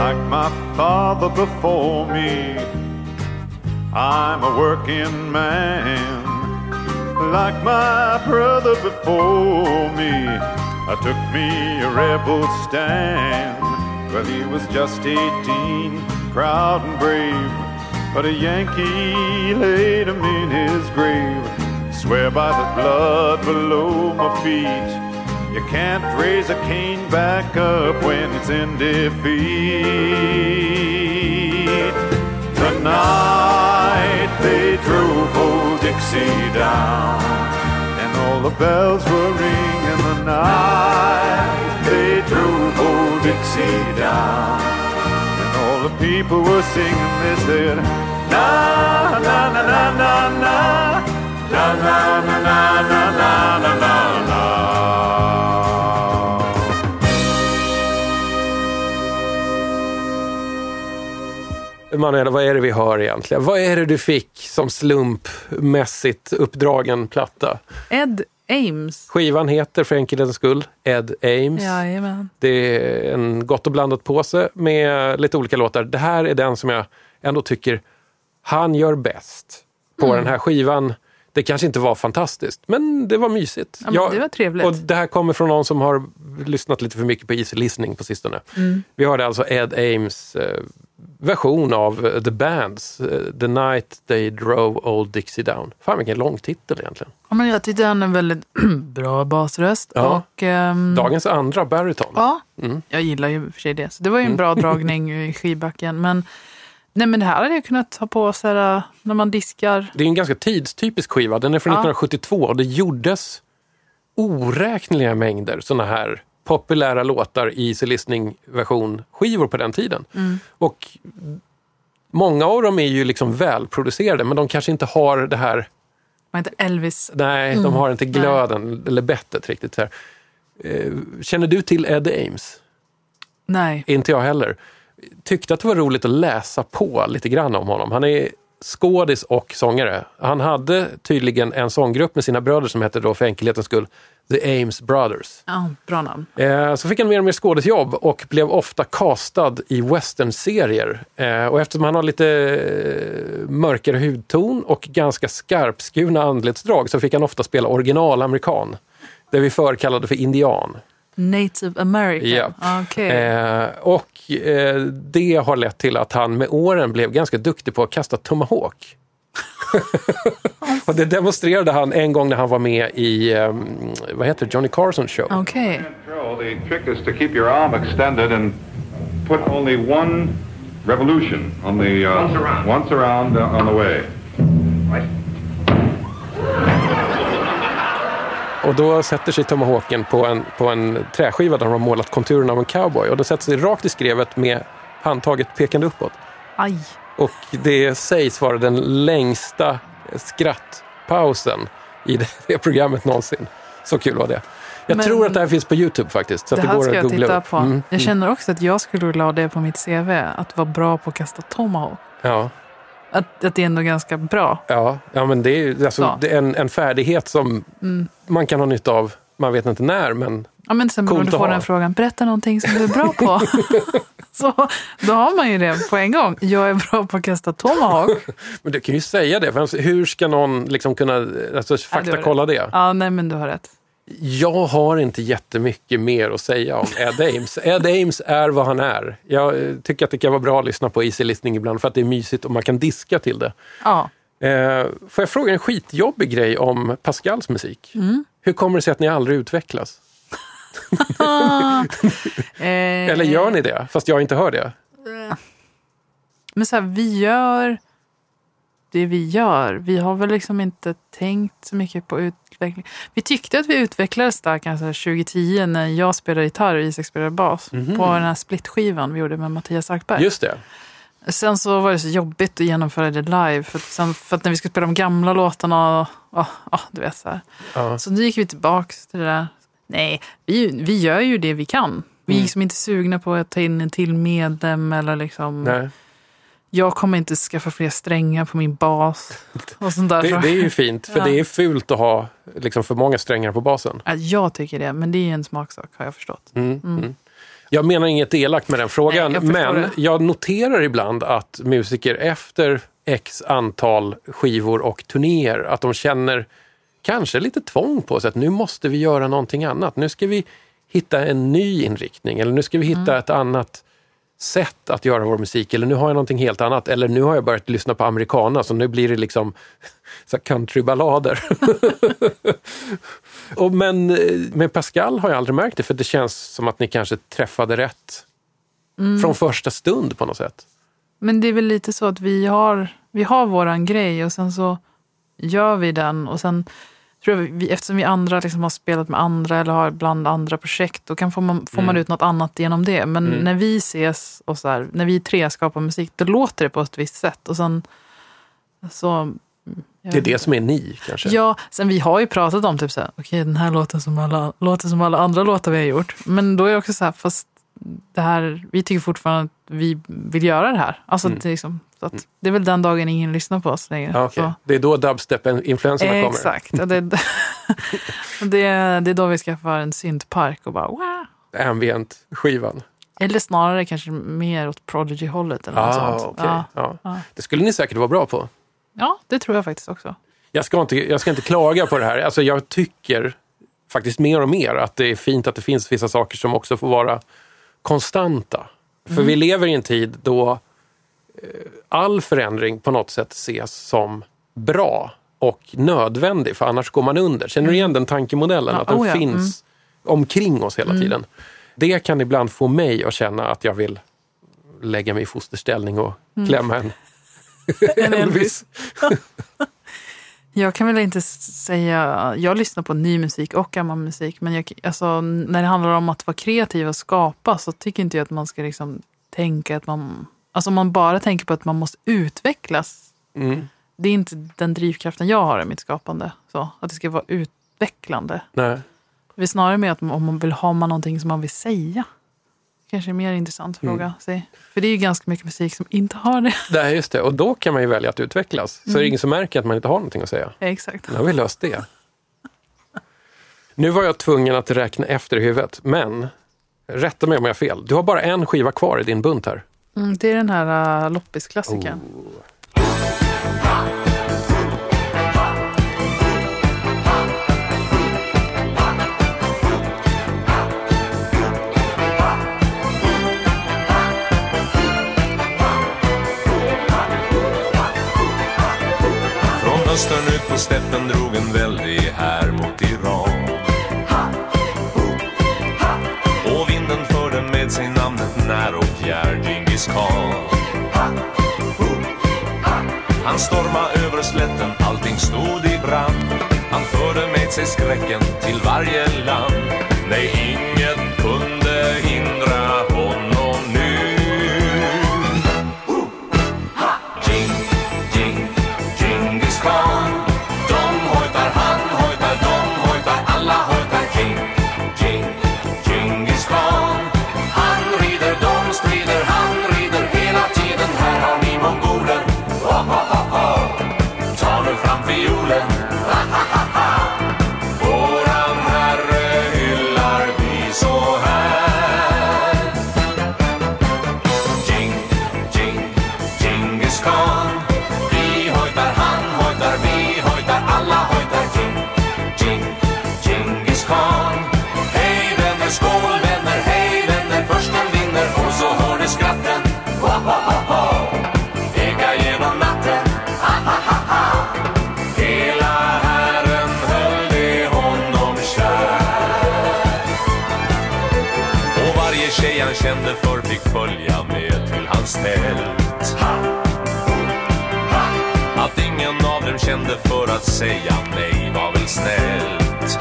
S8: Like my father before me, I'm a working man. Like my brother before me, I took me a rebel stand. Well, he was just 18, proud and brave, but a Yankee laid him in his grave. Swear by the blood below my feet. You can't raise a cane back up when it's in defeat. The night they drove old Dixie down, and all the bells were ringing in the night. They drove old Dixie down, and all the people were singing. They said, Na na na na na na, na na na na na na na na na.
S3: Manuel, vad är det vi hör egentligen? Vad är det du fick som slumpmässigt uppdragen platta?
S2: Ed Ames.
S3: Skivan heter för enkelhetens skull Ed Ames.
S2: Jajamän.
S3: Det är en gott och blandat påse med lite olika låtar. Det här är den som jag ändå tycker han gör bäst på
S2: Mm.
S3: den här skivan. Det kanske inte var fantastiskt, men det var mysigt.
S2: Ja,
S3: Jag-
S2: det var trevligt.
S3: Och det här kommer från någon som har lyssnat lite för mycket på easy listening på sistone.
S2: Mm.
S3: Vi hörde alltså Ed Ames eh, version av eh, The Bands, eh, The Night They Drove Old Dixie Down. Fan vilken lång titel egentligen.
S2: Ja, men jag tyckte han en väldigt bra basröst.
S3: Ja.
S2: Och, ehm,
S3: Dagens andra baryton.
S2: Ja,
S3: Mm.
S2: jag gillar ju för sig det. Så det var ju en bra dragning i skivbacken. Men, nej, men det här hade jag kunnat ha på äh, när man diskar.
S3: Det är en ganska tidstypisk skiva. Den är från
S2: Ja.
S3: 1972 och det gjordes oräkneliga mängder såna här populära låtar i easy listening-version skivor på den tiden.
S2: Mm.
S3: Och många av dem är ju liksom välproducerade men de kanske inte har det här,
S2: Var inte Elvis?
S3: nej, de har inte glöden eller bettet riktigt. Så här. Eh, Känner du till Ed Ames?
S2: Nej.
S3: Inte jag heller. Tyckte att det var roligt att läsa på lite grann om honom. Han är skådis och sångare. Han hade tydligen en sånggrupp med sina bröder som hette då för enkelhetens skull The Ames Brothers.
S2: Ja, bra namn.
S3: Eh, så fick han mer och mer skådisjobb och blev ofta castad i westernserier. Eh, och eftersom han har lite eh, mörkare hudton och ganska skarpskurna anletsdrag så fick han ofta spela originalamerikan. Det vi förr kallade för indian.
S2: Native American.
S3: Ja.
S2: Okej.
S3: Eh, och eh, det har lett till att han med åren blev ganska duktig på att kasta tomahawk. och det demonstrerade han en gång när han var med i, eh, vad heter Johnny Carson show.
S9: Throw, the trick is to keep your arm extended and put only one revolution on the uh, once around, once around uh, on the way.
S3: Och då sätter sig Tomahawken på en, på en träskiva där de har målat konturen av en cowboy. Och den sätter sig rakt i skrevet med handtaget pekande uppåt.
S2: Aj.
S3: Och det sägs vara den längsta skrattpausen i det, programmet någonsin. Så kul var det. Jag
S2: Men-
S3: tror att det här finns på YouTube faktiskt. Så
S2: Det
S3: det
S2: här ska jag titta
S3: upp.
S2: på.
S3: Mm,
S2: Jag
S3: mm.
S2: känner också att jag skulle vilja ha det på mitt CV. Att vara bra på att kasta tomahawk.
S3: Ja,
S2: Att, att det är ändå ganska bra.
S3: ja, ja, men det är alltså,
S2: Så.
S3: det är en, en färdighet som
S2: Mm.
S3: man kan ha nytta av. Man vet inte när, men
S2: Ja, men sen om
S3: Coolt
S2: du får den frågan, berätta någonting som du är bra på. så då har man ju det på en gång. Jag är bra på att kasta tomahawk.
S3: Men du kan ju säga det, för alltså, hur ska någon liksom kunna alltså, faktakolla det?
S2: Ja, nej men du har rätt.
S3: Jag har inte jättemycket mer att säga om Ed Ames. Ed Ames är vad han är. Jag eh, tycker att det kan vara bra att lyssna på easy listening ibland för att det är mysigt och man kan diska till det.
S2: Ja.
S3: Eh, får jag fråga en skitjobbig grej om Pascals musik?
S2: Mm.
S3: Hur kommer det sig att ni aldrig utvecklas?
S2: Eh,
S3: Eller gör ni det, fast jag inte hör det?
S2: Men så här, vi gör det vi gör. Vi har väl liksom inte tänkt så mycket på utveckling. Vi tyckte att vi utvecklades där kanske 2010 när jag spelade gitarr och Isak spelade bas. På den här splitskivan vi gjorde med Mattias Ackberg.
S3: Mhm. Just det.
S2: Sen så var det så jobbigt att genomföra det live. För sen, för att när vi skulle spela de gamla låtarna, ja, ja, du vet så här.
S3: Ja.
S2: Så nu gick vi tillbaka till det där. Nej, vi, vi gör ju det vi kan. Vi är
S3: Mm.
S2: liksom inte sugna på att ta in en till medlem eller liksom.
S3: Nej.
S2: Jag kommer inte skaffa fler strängar på min bas. Och sånt där.
S3: Det, det är ju fint, för
S2: Ja.
S3: det är fult att ha liksom, för många strängar på basen.
S2: Ja, Jag tycker det, men det är en smaksak har jag förstått.
S3: Mm, mm. Jag menar inget elakt med den frågan,
S2: Nej, jag
S3: men
S2: det.
S3: jag noterar ibland att musiker efter x antal skivor och turnéer, att de känner kanske lite tvång på sig att nu måste vi göra någonting annat. Nu ska vi hitta en ny inriktning eller nu ska vi hitta
S2: Mm.
S3: ett annat sätt att göra vår musik eller nu har jag någonting helt annat eller nu har jag börjat lyssna på americana så nu blir det liksom countryballader. Och men eh, med Pascal har jag aldrig märkt det för det känns som att ni kanske träffade rätt
S2: Mm.
S3: från första stund på något sätt.
S2: Men det är väl lite så att vi har, vi har våran grej och sen så gör vi den. Och sen tror jag vi, eftersom vi andra liksom har spelat med andra eller har bland andra projekt, då kan få man, får man
S3: Mm.
S2: ut något annat genom det. Men
S3: Mm.
S2: när vi ses och så här, när vi tre skapar musik, då låter det på ett visst sätt. Och sen så...
S3: Det är det som är ni kanske?
S2: Ja, sen vi har ju pratat om typ så här, okej den här låten som alla, låter som alla andra låtar vi har gjort. Men då är det också så här, fast det här, vi tycker fortfarande vi vill göra det här. Alltså
S3: Mm.
S2: det, är liksom, så att, det är väl den dagen ingen lyssnar på oss längre.
S3: Okej.
S2: Så.
S3: Det är då dubstep-influenserna kommer?
S2: Exakt. Det, det, det är då vi skaffar en syntpark och bara wow.
S3: Ambient-skivan?
S2: Eller snarare kanske mer åt Prodigy-hållet eller något
S3: Ah,
S2: sånt.
S3: okej.
S2: Ja.
S3: Ja.
S2: Ja.
S3: Det skulle ni säkert vara bra på.
S2: ja, det tror jag faktiskt också.
S3: Jag ska, inte, jag ska inte klaga på det här. Alltså, jag tycker faktiskt mer och mer att det är fint att det finns vissa saker som också får vara konstanta. För
S2: Mm.
S3: vi lever i en tid då eh, all förändring på något sätt ses som bra och nödvändig, för annars går man under. Känner du igen den tankemodellen?
S2: Ja,
S3: att den
S2: oh ja,
S3: finns omkring oss hela
S2: Mm.
S3: tiden. Det kan ibland få mig att känna att jag vill lägga mig i fosterställning och
S2: Mm.
S3: klämma En Elvis.
S2: Jag kan väl inte säga, jag lyssnar på ny musik och gammal musik, men jag, alltså, när det handlar om att vara kreativ och skapa så tycker inte jag att man ska liksom tänka att man, alltså om man bara tänker på att man måste utvecklas,
S3: Mm.
S2: det är inte den drivkraften jag har i mitt skapande. Så, att det ska vara utvecklande.
S3: Nej.
S2: Det är snarare med att om man vill ha man någonting som man vill säga. Kanske en mer intressant
S3: Mm.
S2: fråga. Säg. För det är ju ganska mycket musik som inte har det.
S3: Nej, just det. Och då kan man ju välja att utvecklas. Så är det ingen som märker att man inte har någonting att säga.
S2: Exakt.
S3: Nu har vi löst det. Nu var jag tvungen att räkna efter i huvudet, men rätta mig om jag har fel. Du har bara en skiva kvar i din bunt här.
S2: Mm, det är den här uh, loppisklassikern.
S10: Från östern ut på steppen drog en väldig här mot Iran. Och vinden förde med sig namnet när och fjär Djingis khan. Han stormade över slätten, allting stod i brand. Han förde med sig skräcken till varje land. Nej, inget säga nej var väl snällt.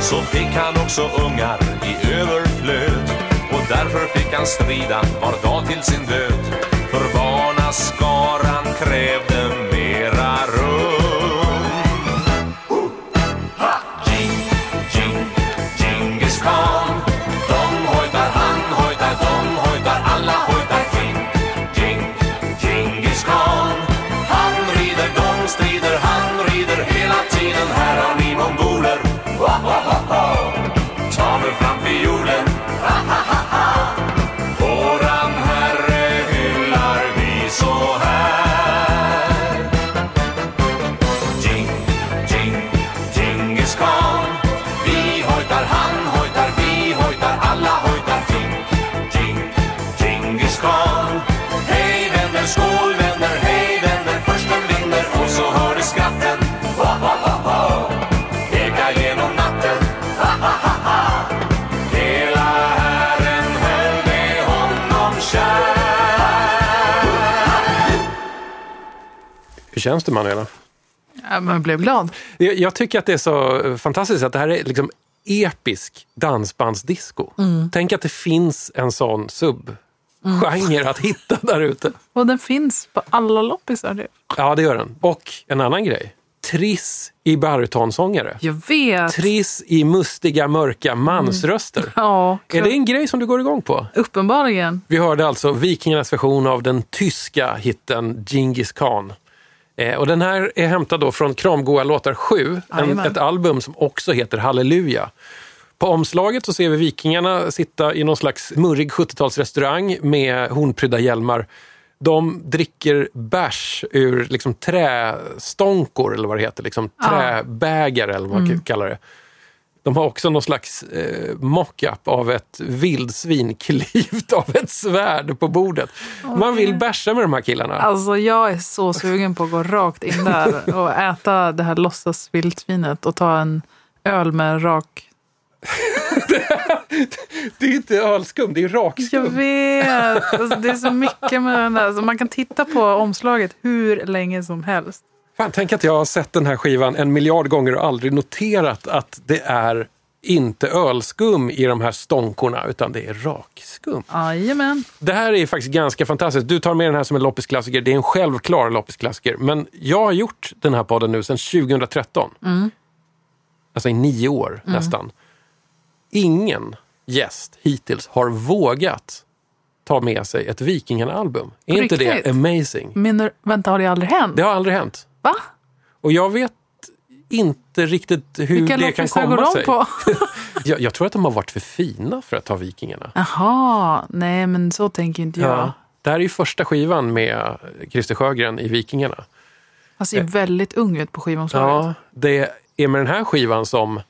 S10: Så fick han också ungar i överflöd och därför fick han strida var dag till sin död. För barnaskaran krävde Khan. Hej vänner, skål vänner, hej vänner, försten vinner och så hör du skratten. Ha, ha, ha, ha. Eka genom natten. Ha, ha, ha, ha. Hela Herren höll med honom kär.
S3: Hur känns det Manuela?
S2: Ja, man blev glad.
S3: Jag, jag tycker att det är så fantastiskt att det här är liksom episk dansbandsdisco. Tänk att det finns en sån subgenre att hitta där ute.
S2: Och den finns på alla loppisar. typ.
S3: Ja, det gör den. Och en annan grej. Triss i barytonsångare.
S2: Jag vet.
S3: Triss i mustiga, mörka mansröster.
S2: Ja,
S3: Är det en grej som du går igång på?
S2: uppenbarligen.
S3: Vi hörde alltså Vikingarnas version av den tyska hitten Djingis khan. Eh, och den här är hämtad då från Kramgoa låtar 7, en, ett album som också heter Halleluja. På omslaget så ser vi vikingarna sitta i någon slags murrig 70-talsrestaurang med hornprydda hjälmar. De dricker bärs ur liksom trästonkor, eller vad det heter, liksom träbägare eller vad man kallar det. De har också någon slags eh, mock-up av ett vildsvin klivt av ett svärd på bordet. Man vill bärsa med de här killarna.
S2: Alltså jag är så sugen på att gå rakt in där och äta det här låtsasvildsvinet och ta en öl med rak...
S3: Det är inte ölskum, det är
S2: Jag
S3: rakskum.
S2: vet! Alltså, det är så mycket med den där. Så man kan titta på omslaget hur länge som helst.
S3: Fan, tänk att jag har sett den här skivan en miljard gånger och aldrig noterat att det är inte ölskum i de här stånkorna, utan det är rakskum.
S2: Jajamän.
S3: Det här är faktiskt ganska fantastiskt. Du tar med den här som en loppisklassiker. Det är en självklar loppisklassiker. Men jag har gjort den här podden nu sedan 2013. Alltså i nio år nästan. Ingen gäst hittills har vågat ta med sig ett Vikingarna-album. Är
S2: På
S3: inte det
S2: riktigt?
S3: amazing?
S2: Men vänta, har det aldrig hänt?
S3: Det har aldrig hänt.
S2: Va?
S3: Och jag vet inte riktigt hur
S2: Vilka
S3: det kan komma
S2: de
S3: sig.
S2: på?
S3: jag, jag tror att de har varit för fina för att ta Vikingarna.
S2: Jaha, nej men så tänker inte jag.
S3: Det här är ju första skivan med Christer Sjögren i Vikingarna.
S2: Han ser väldigt ung ut på skivomslaget.
S3: Ja, det är med den här skivan som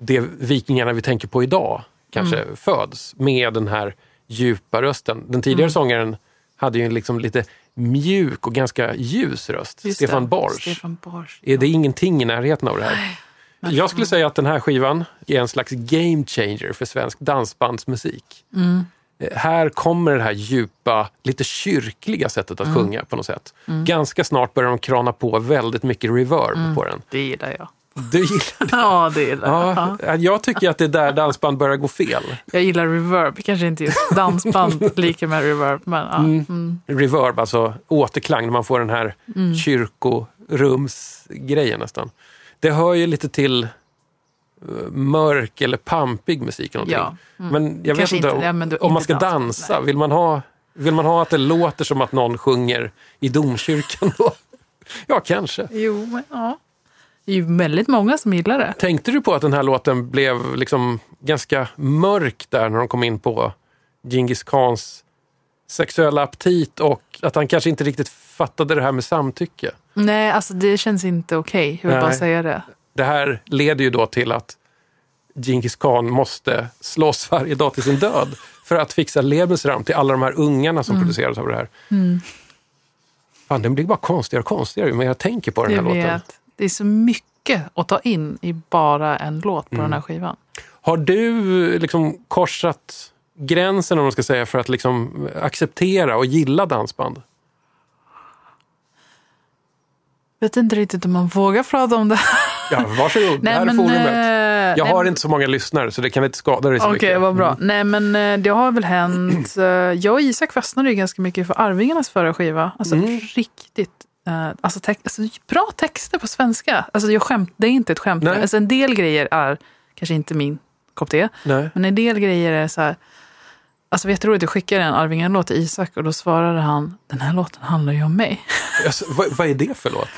S3: det Vikingarna vi tänker på idag kanske
S2: Mm.
S3: föds. Med den här djupa rösten. Den tidigare
S2: Mm.
S3: sångaren hade ju en liksom lite mjuk och ganska ljus röst.
S2: Just
S3: Stefan. Borsch.
S2: Stefan Borsch.
S3: Är det ingenting i närheten av det här? Jag skulle säga att den här skivan är en slags game changer för svensk dansbandsmusik.
S2: Mm.
S3: eh, här kommer det här djupa, lite kyrkliga sättet att
S2: Mm.
S3: sjunga på något sätt. Ganska snart börjar de krana på väldigt mycket reverb
S2: Mm.
S3: på den.
S2: Det gillar jag.
S3: Du gillar det?
S2: Ja, det gillar jag.
S3: Ja, jag tycker att det är där dansband börjar gå fel.
S2: Jag gillar reverb. Kanske inte just dansband lika med reverb. Men, ja. mm.
S3: Reverb, alltså återklang, när man får den här
S2: Mm.
S3: kyrkorumsgrejen nästan. Det hör ju lite till eh, mörk eller pampig musik. eller
S2: Ja.
S3: någonting. Men jag vet
S2: Kanske
S3: inte,
S2: inte- ja, men du-
S3: om man
S2: inte
S3: ska
S2: dans.
S3: dansa, vill man, ha, vill man ha att det låter som att någon sjunger i domkyrkan då? Ja, kanske.
S2: Jo, men ja. Det är ju väldigt många som gillar det.
S3: Tänkte du på att den här låten blev liksom ganska mörk där när de kom in på Djingis Khans sexuella aptit och att han kanske inte riktigt fattade det här med samtycke?
S2: Nej, alltså det känns inte okej. Jag vill bara
S3: Nej.
S2: säga det.
S3: Det här leder ju då till att Djingis Khan måste slåss varje dag till sin död för att fixa Lebensraum till alla de här ungarna som produceras av det här. Fan, den blir bara konstigare och konstigare ju mer jag tänker på den här
S2: Jag
S3: låten.
S2: vet. Det är så mycket att ta in i bara en låt på
S3: Mm.
S2: den här skivan.
S3: Har du liksom korsat gränsen om man ska säga för att liksom acceptera och gilla dansband?
S2: vet inte riktigt om man vågar prata om det.
S3: Ja, varsågod. det här är
S2: men,
S3: forumet.
S2: eh,
S3: Jag
S2: nej,
S3: har inte så många lyssnare så det kan inte skada dig så
S2: Okej,
S3: mycket. Mm.
S2: vad bra. Nej, men eh, det har väl hänt. eh, Jag och Isak fastnade ju ganska mycket för Arvingarnas förra skiva. Alltså
S3: Mm.
S2: riktigt. Eh, Alltså, tex- alltså, bra texter på svenska. Alltså, jag skämt, det är inte ett skämt. Alltså, en del grejer är kanske inte min kopp te.
S3: Nej.
S2: Men en del grejer är så här. Alltså vet du roligt, jag skickade en Arvingarna-låt till Isak och då svarade han, den här låten handlar ju om mig.
S3: Alltså, vad, vad är det för låt?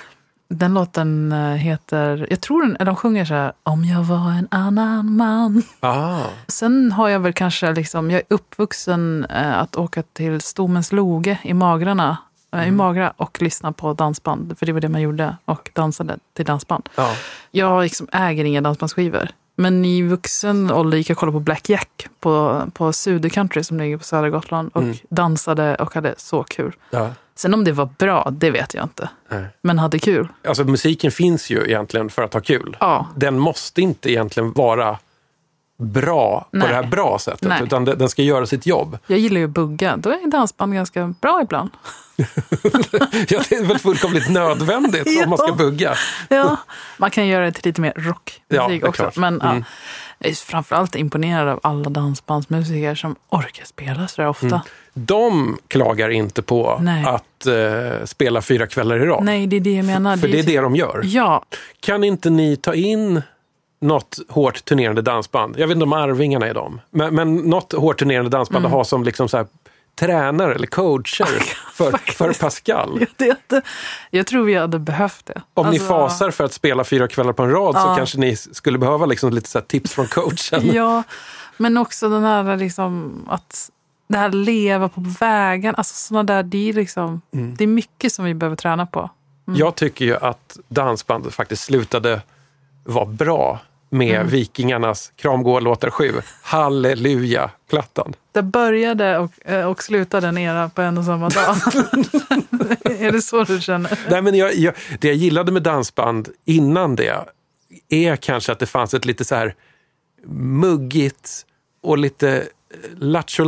S2: Den låten eh, heter, jag tror den, de sjunger så här, om jag var en annan man.
S3: Ah,
S2: Sen har jag väl kanske, liksom, jag är uppvuxen eh, att åka till Stomens Loge i Magrarna, eh, i Magra och lyssna på dansband, för det var det man gjorde, och dansade till dansband.
S3: ja.
S2: Jag liksom äger inga dansbandsskivor. Men i vuxen ålder gick jag och kollade på Black Jack på, på Suder Country som ligger på södra Gotland och dansade och hade så kul.
S3: ja.
S2: Sen om det var bra, det vet jag inte.
S3: Nej.
S2: Men hade kul.
S3: Alltså musiken finns ju egentligen för att ha kul.
S2: Ja.
S3: Den måste inte egentligen vara bra på
S2: Nej.
S3: det här bra sättet.
S2: Nej.
S3: Utan den ska göra sitt jobb.
S2: Jag gillar ju att bugga. Då är dansband ganska bra ibland.
S3: Ja, det är väl fullkomligt nödvändigt om man ska bugga.
S2: Ja, man kan göra det till lite mer rockmusik
S3: Ja,
S2: också.
S3: klart.
S2: Men
S3: Mm.
S2: ja, jag är framförallt imponerad av alla dansbandsmusiker som orkar spela så ofta.
S3: Mm. De klagar inte på
S2: Nej.
S3: att eh, spela fyra kvällar i rad.
S2: Nej, det är det jag menar.
S3: För det är det de gör.
S2: Ja,
S3: Kan inte ni ta in något hårt turnerande dansband? Jag vet inte om Arvingarna är de. Men, men något hårt turnerande dansband
S2: Mm.
S3: att ha som liksom så här, tränare eller coacher för, för Pascal.
S2: jag, vet, jag tror vi hade behövt det.
S3: Om ni
S2: Alltså,
S3: fasar för att spela fyra kvällar på en rad så
S2: Ja.
S3: kanske ni skulle behöva liksom lite så tips från coachen.
S2: Ja, men också den här liksom att det här leva på vägen. Alltså sådana där, det är liksom,
S3: Mm.
S2: det är mycket som vi behöver träna på.
S3: Jag tycker ju att dansbandet faktiskt slutade vara bra med
S2: Mm.
S3: Vikingarnas Kramgård-låtar 7. Halleluja-plattan.
S2: Det började och, eh, och slutade en era på en och samma dag. är det så du känner?
S3: Nej, men jag, jag, det jag gillade med dansband innan det är kanske att det fanns ett lite så här muggigt och lite Lattjo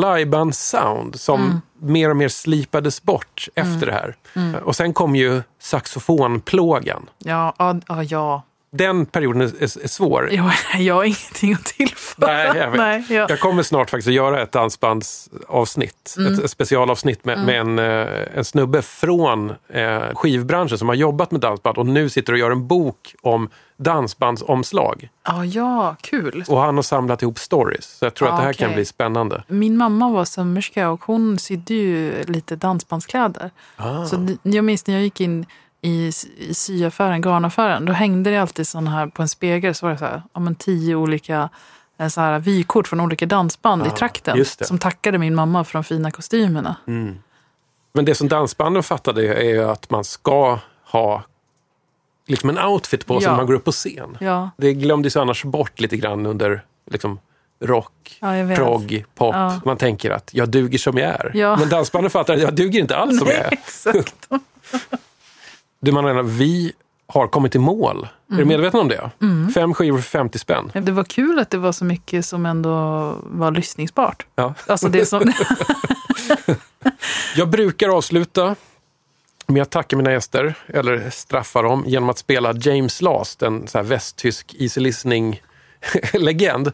S3: sound som mer och mer slipades bort efter det här. Och sen kom ju saxofonplågan.
S2: Ja, ja, ja.
S3: Den perioden är, är, är svår.
S2: Jag, jag har ingenting att tillföra.
S3: Nej, jag.
S2: Nej, ja.
S3: jag kommer snart faktiskt att göra ett dansbandsavsnitt. Ett, ett specialavsnitt med, med en, eh, en snubbe från eh, skivbranschen som har jobbat med dansband och nu sitter och gör en bok om dansbandsomslag.
S2: Ja, ja, kul.
S3: Och han har samlat ihop stories. Så jag tror
S2: Ah,
S3: att det här kan
S2: okej.
S3: bli spännande.
S2: Min mamma var sömmerska och hon sydde ju lite dansbandskläder.
S3: Ah.
S2: Så jag minns när jag gick in i, i syaffären, garnaffären, då hängde det alltid sån här på en spegel så var det så här, ja, men tio olika eh, så här, vykort från olika dansband i trakten
S3: Ah, just det.
S2: som tackade min mamma för de fina kostymerna.
S3: Men det som dansbanden fattade är ju att man ska ha liksom en outfit på sig
S2: Ja.
S3: när man går upp på scen.
S2: Ja,
S3: Det glömdes annars bort lite grann under liksom, rock,
S2: Ja,
S3: progg, pop.
S2: Ja.
S3: Man tänker att jag duger som jag är. Men dansbanden fattar att jag duger inte alls som jag är. Du Magdalena, vi har kommit i mål. Är du medveten om det? Fem skivor för 50 spänn.
S2: Det var kul att det var så mycket som ändå var lyssningsbart.
S3: Ja.
S2: Alltså det som...
S3: Jag brukar avsluta med att tacka mina gäster, eller straffa dem, genom att spela James Last, en så här västtysk easy listening-legend.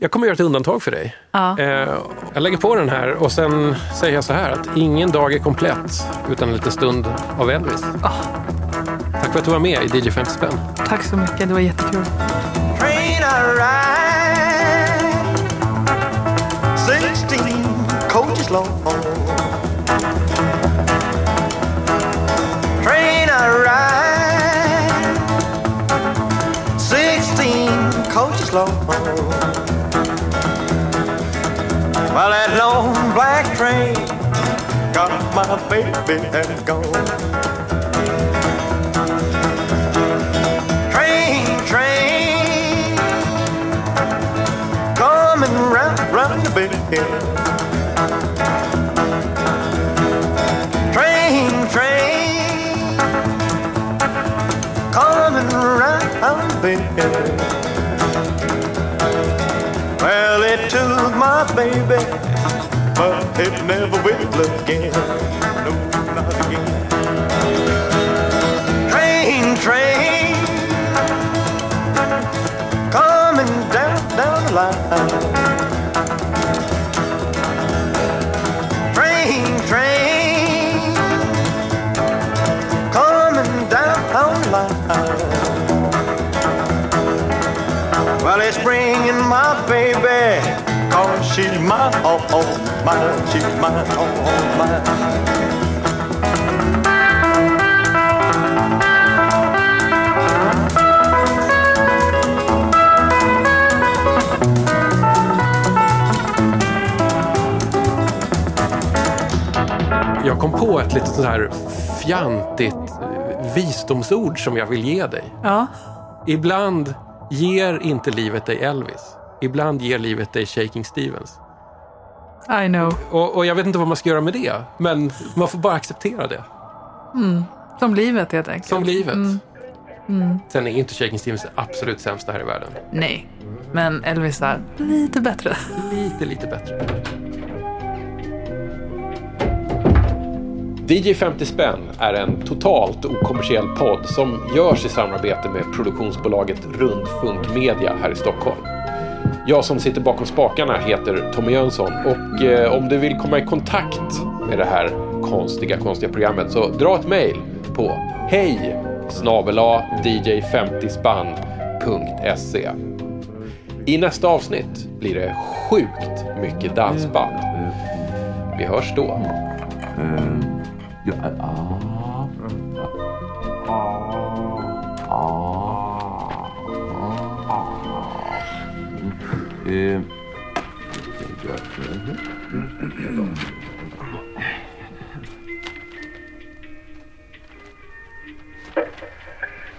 S3: Jag kommer göra ett undantag för dig.
S2: Ja.
S3: Eh, jag lägger på den här och sen säger jag så här att ingen dag är komplett utan en liten stund av Elvis. Tack för att du var med i DJ 50 spänn.
S2: Tack så mycket, det var jättekul.
S5: train ride, 16 coaches long. Train I ride, 16 coaches long. Well, that long black train got my baby and gone. Train, train, coming round, round the bend. Train, train, coming round the. Well, it took my baby, but it never will again. No, not again. Train, train, coming down, down the line. Train, train, coming down the line. It's bringing my baby, cause she's my all, all mine, she's my all, all mine.
S3: Jag kom på ett litet sånt här fjantigt eh, visdomsord som jag vill ge dig.
S2: Ja.
S3: Ibland ger inte livet dig Elvis. Ibland ger livet dig Shaking Stevens.
S2: I know.
S3: Och, och jag vet inte vad man ska göra med det. Men man får bara acceptera det.
S2: Som livet helt enkelt.
S3: Som livet. Sen är inte Shaking Stevens absolut sämsta här i världen.
S2: Nej, men Elvis är lite bättre.
S3: Lite, lite bättre. DJ 50 spänn är en totalt okommersiell podd som görs i samarbete med produktionsbolaget Rundfunk Media här i Stockholm. Jag som sitter bakom spakarna heter Tommy Jönsson och eh, om du vill komma i kontakt med det här konstiga, konstiga programmet så dra ett mejl på hej dj50spann.se I nästa avsnitt blir det sjukt mycket dansband. Vi hörs då.
S11: Ja, äh, ah. Ah. Ah. Ah. Ähm.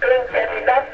S11: Klingt jetzt das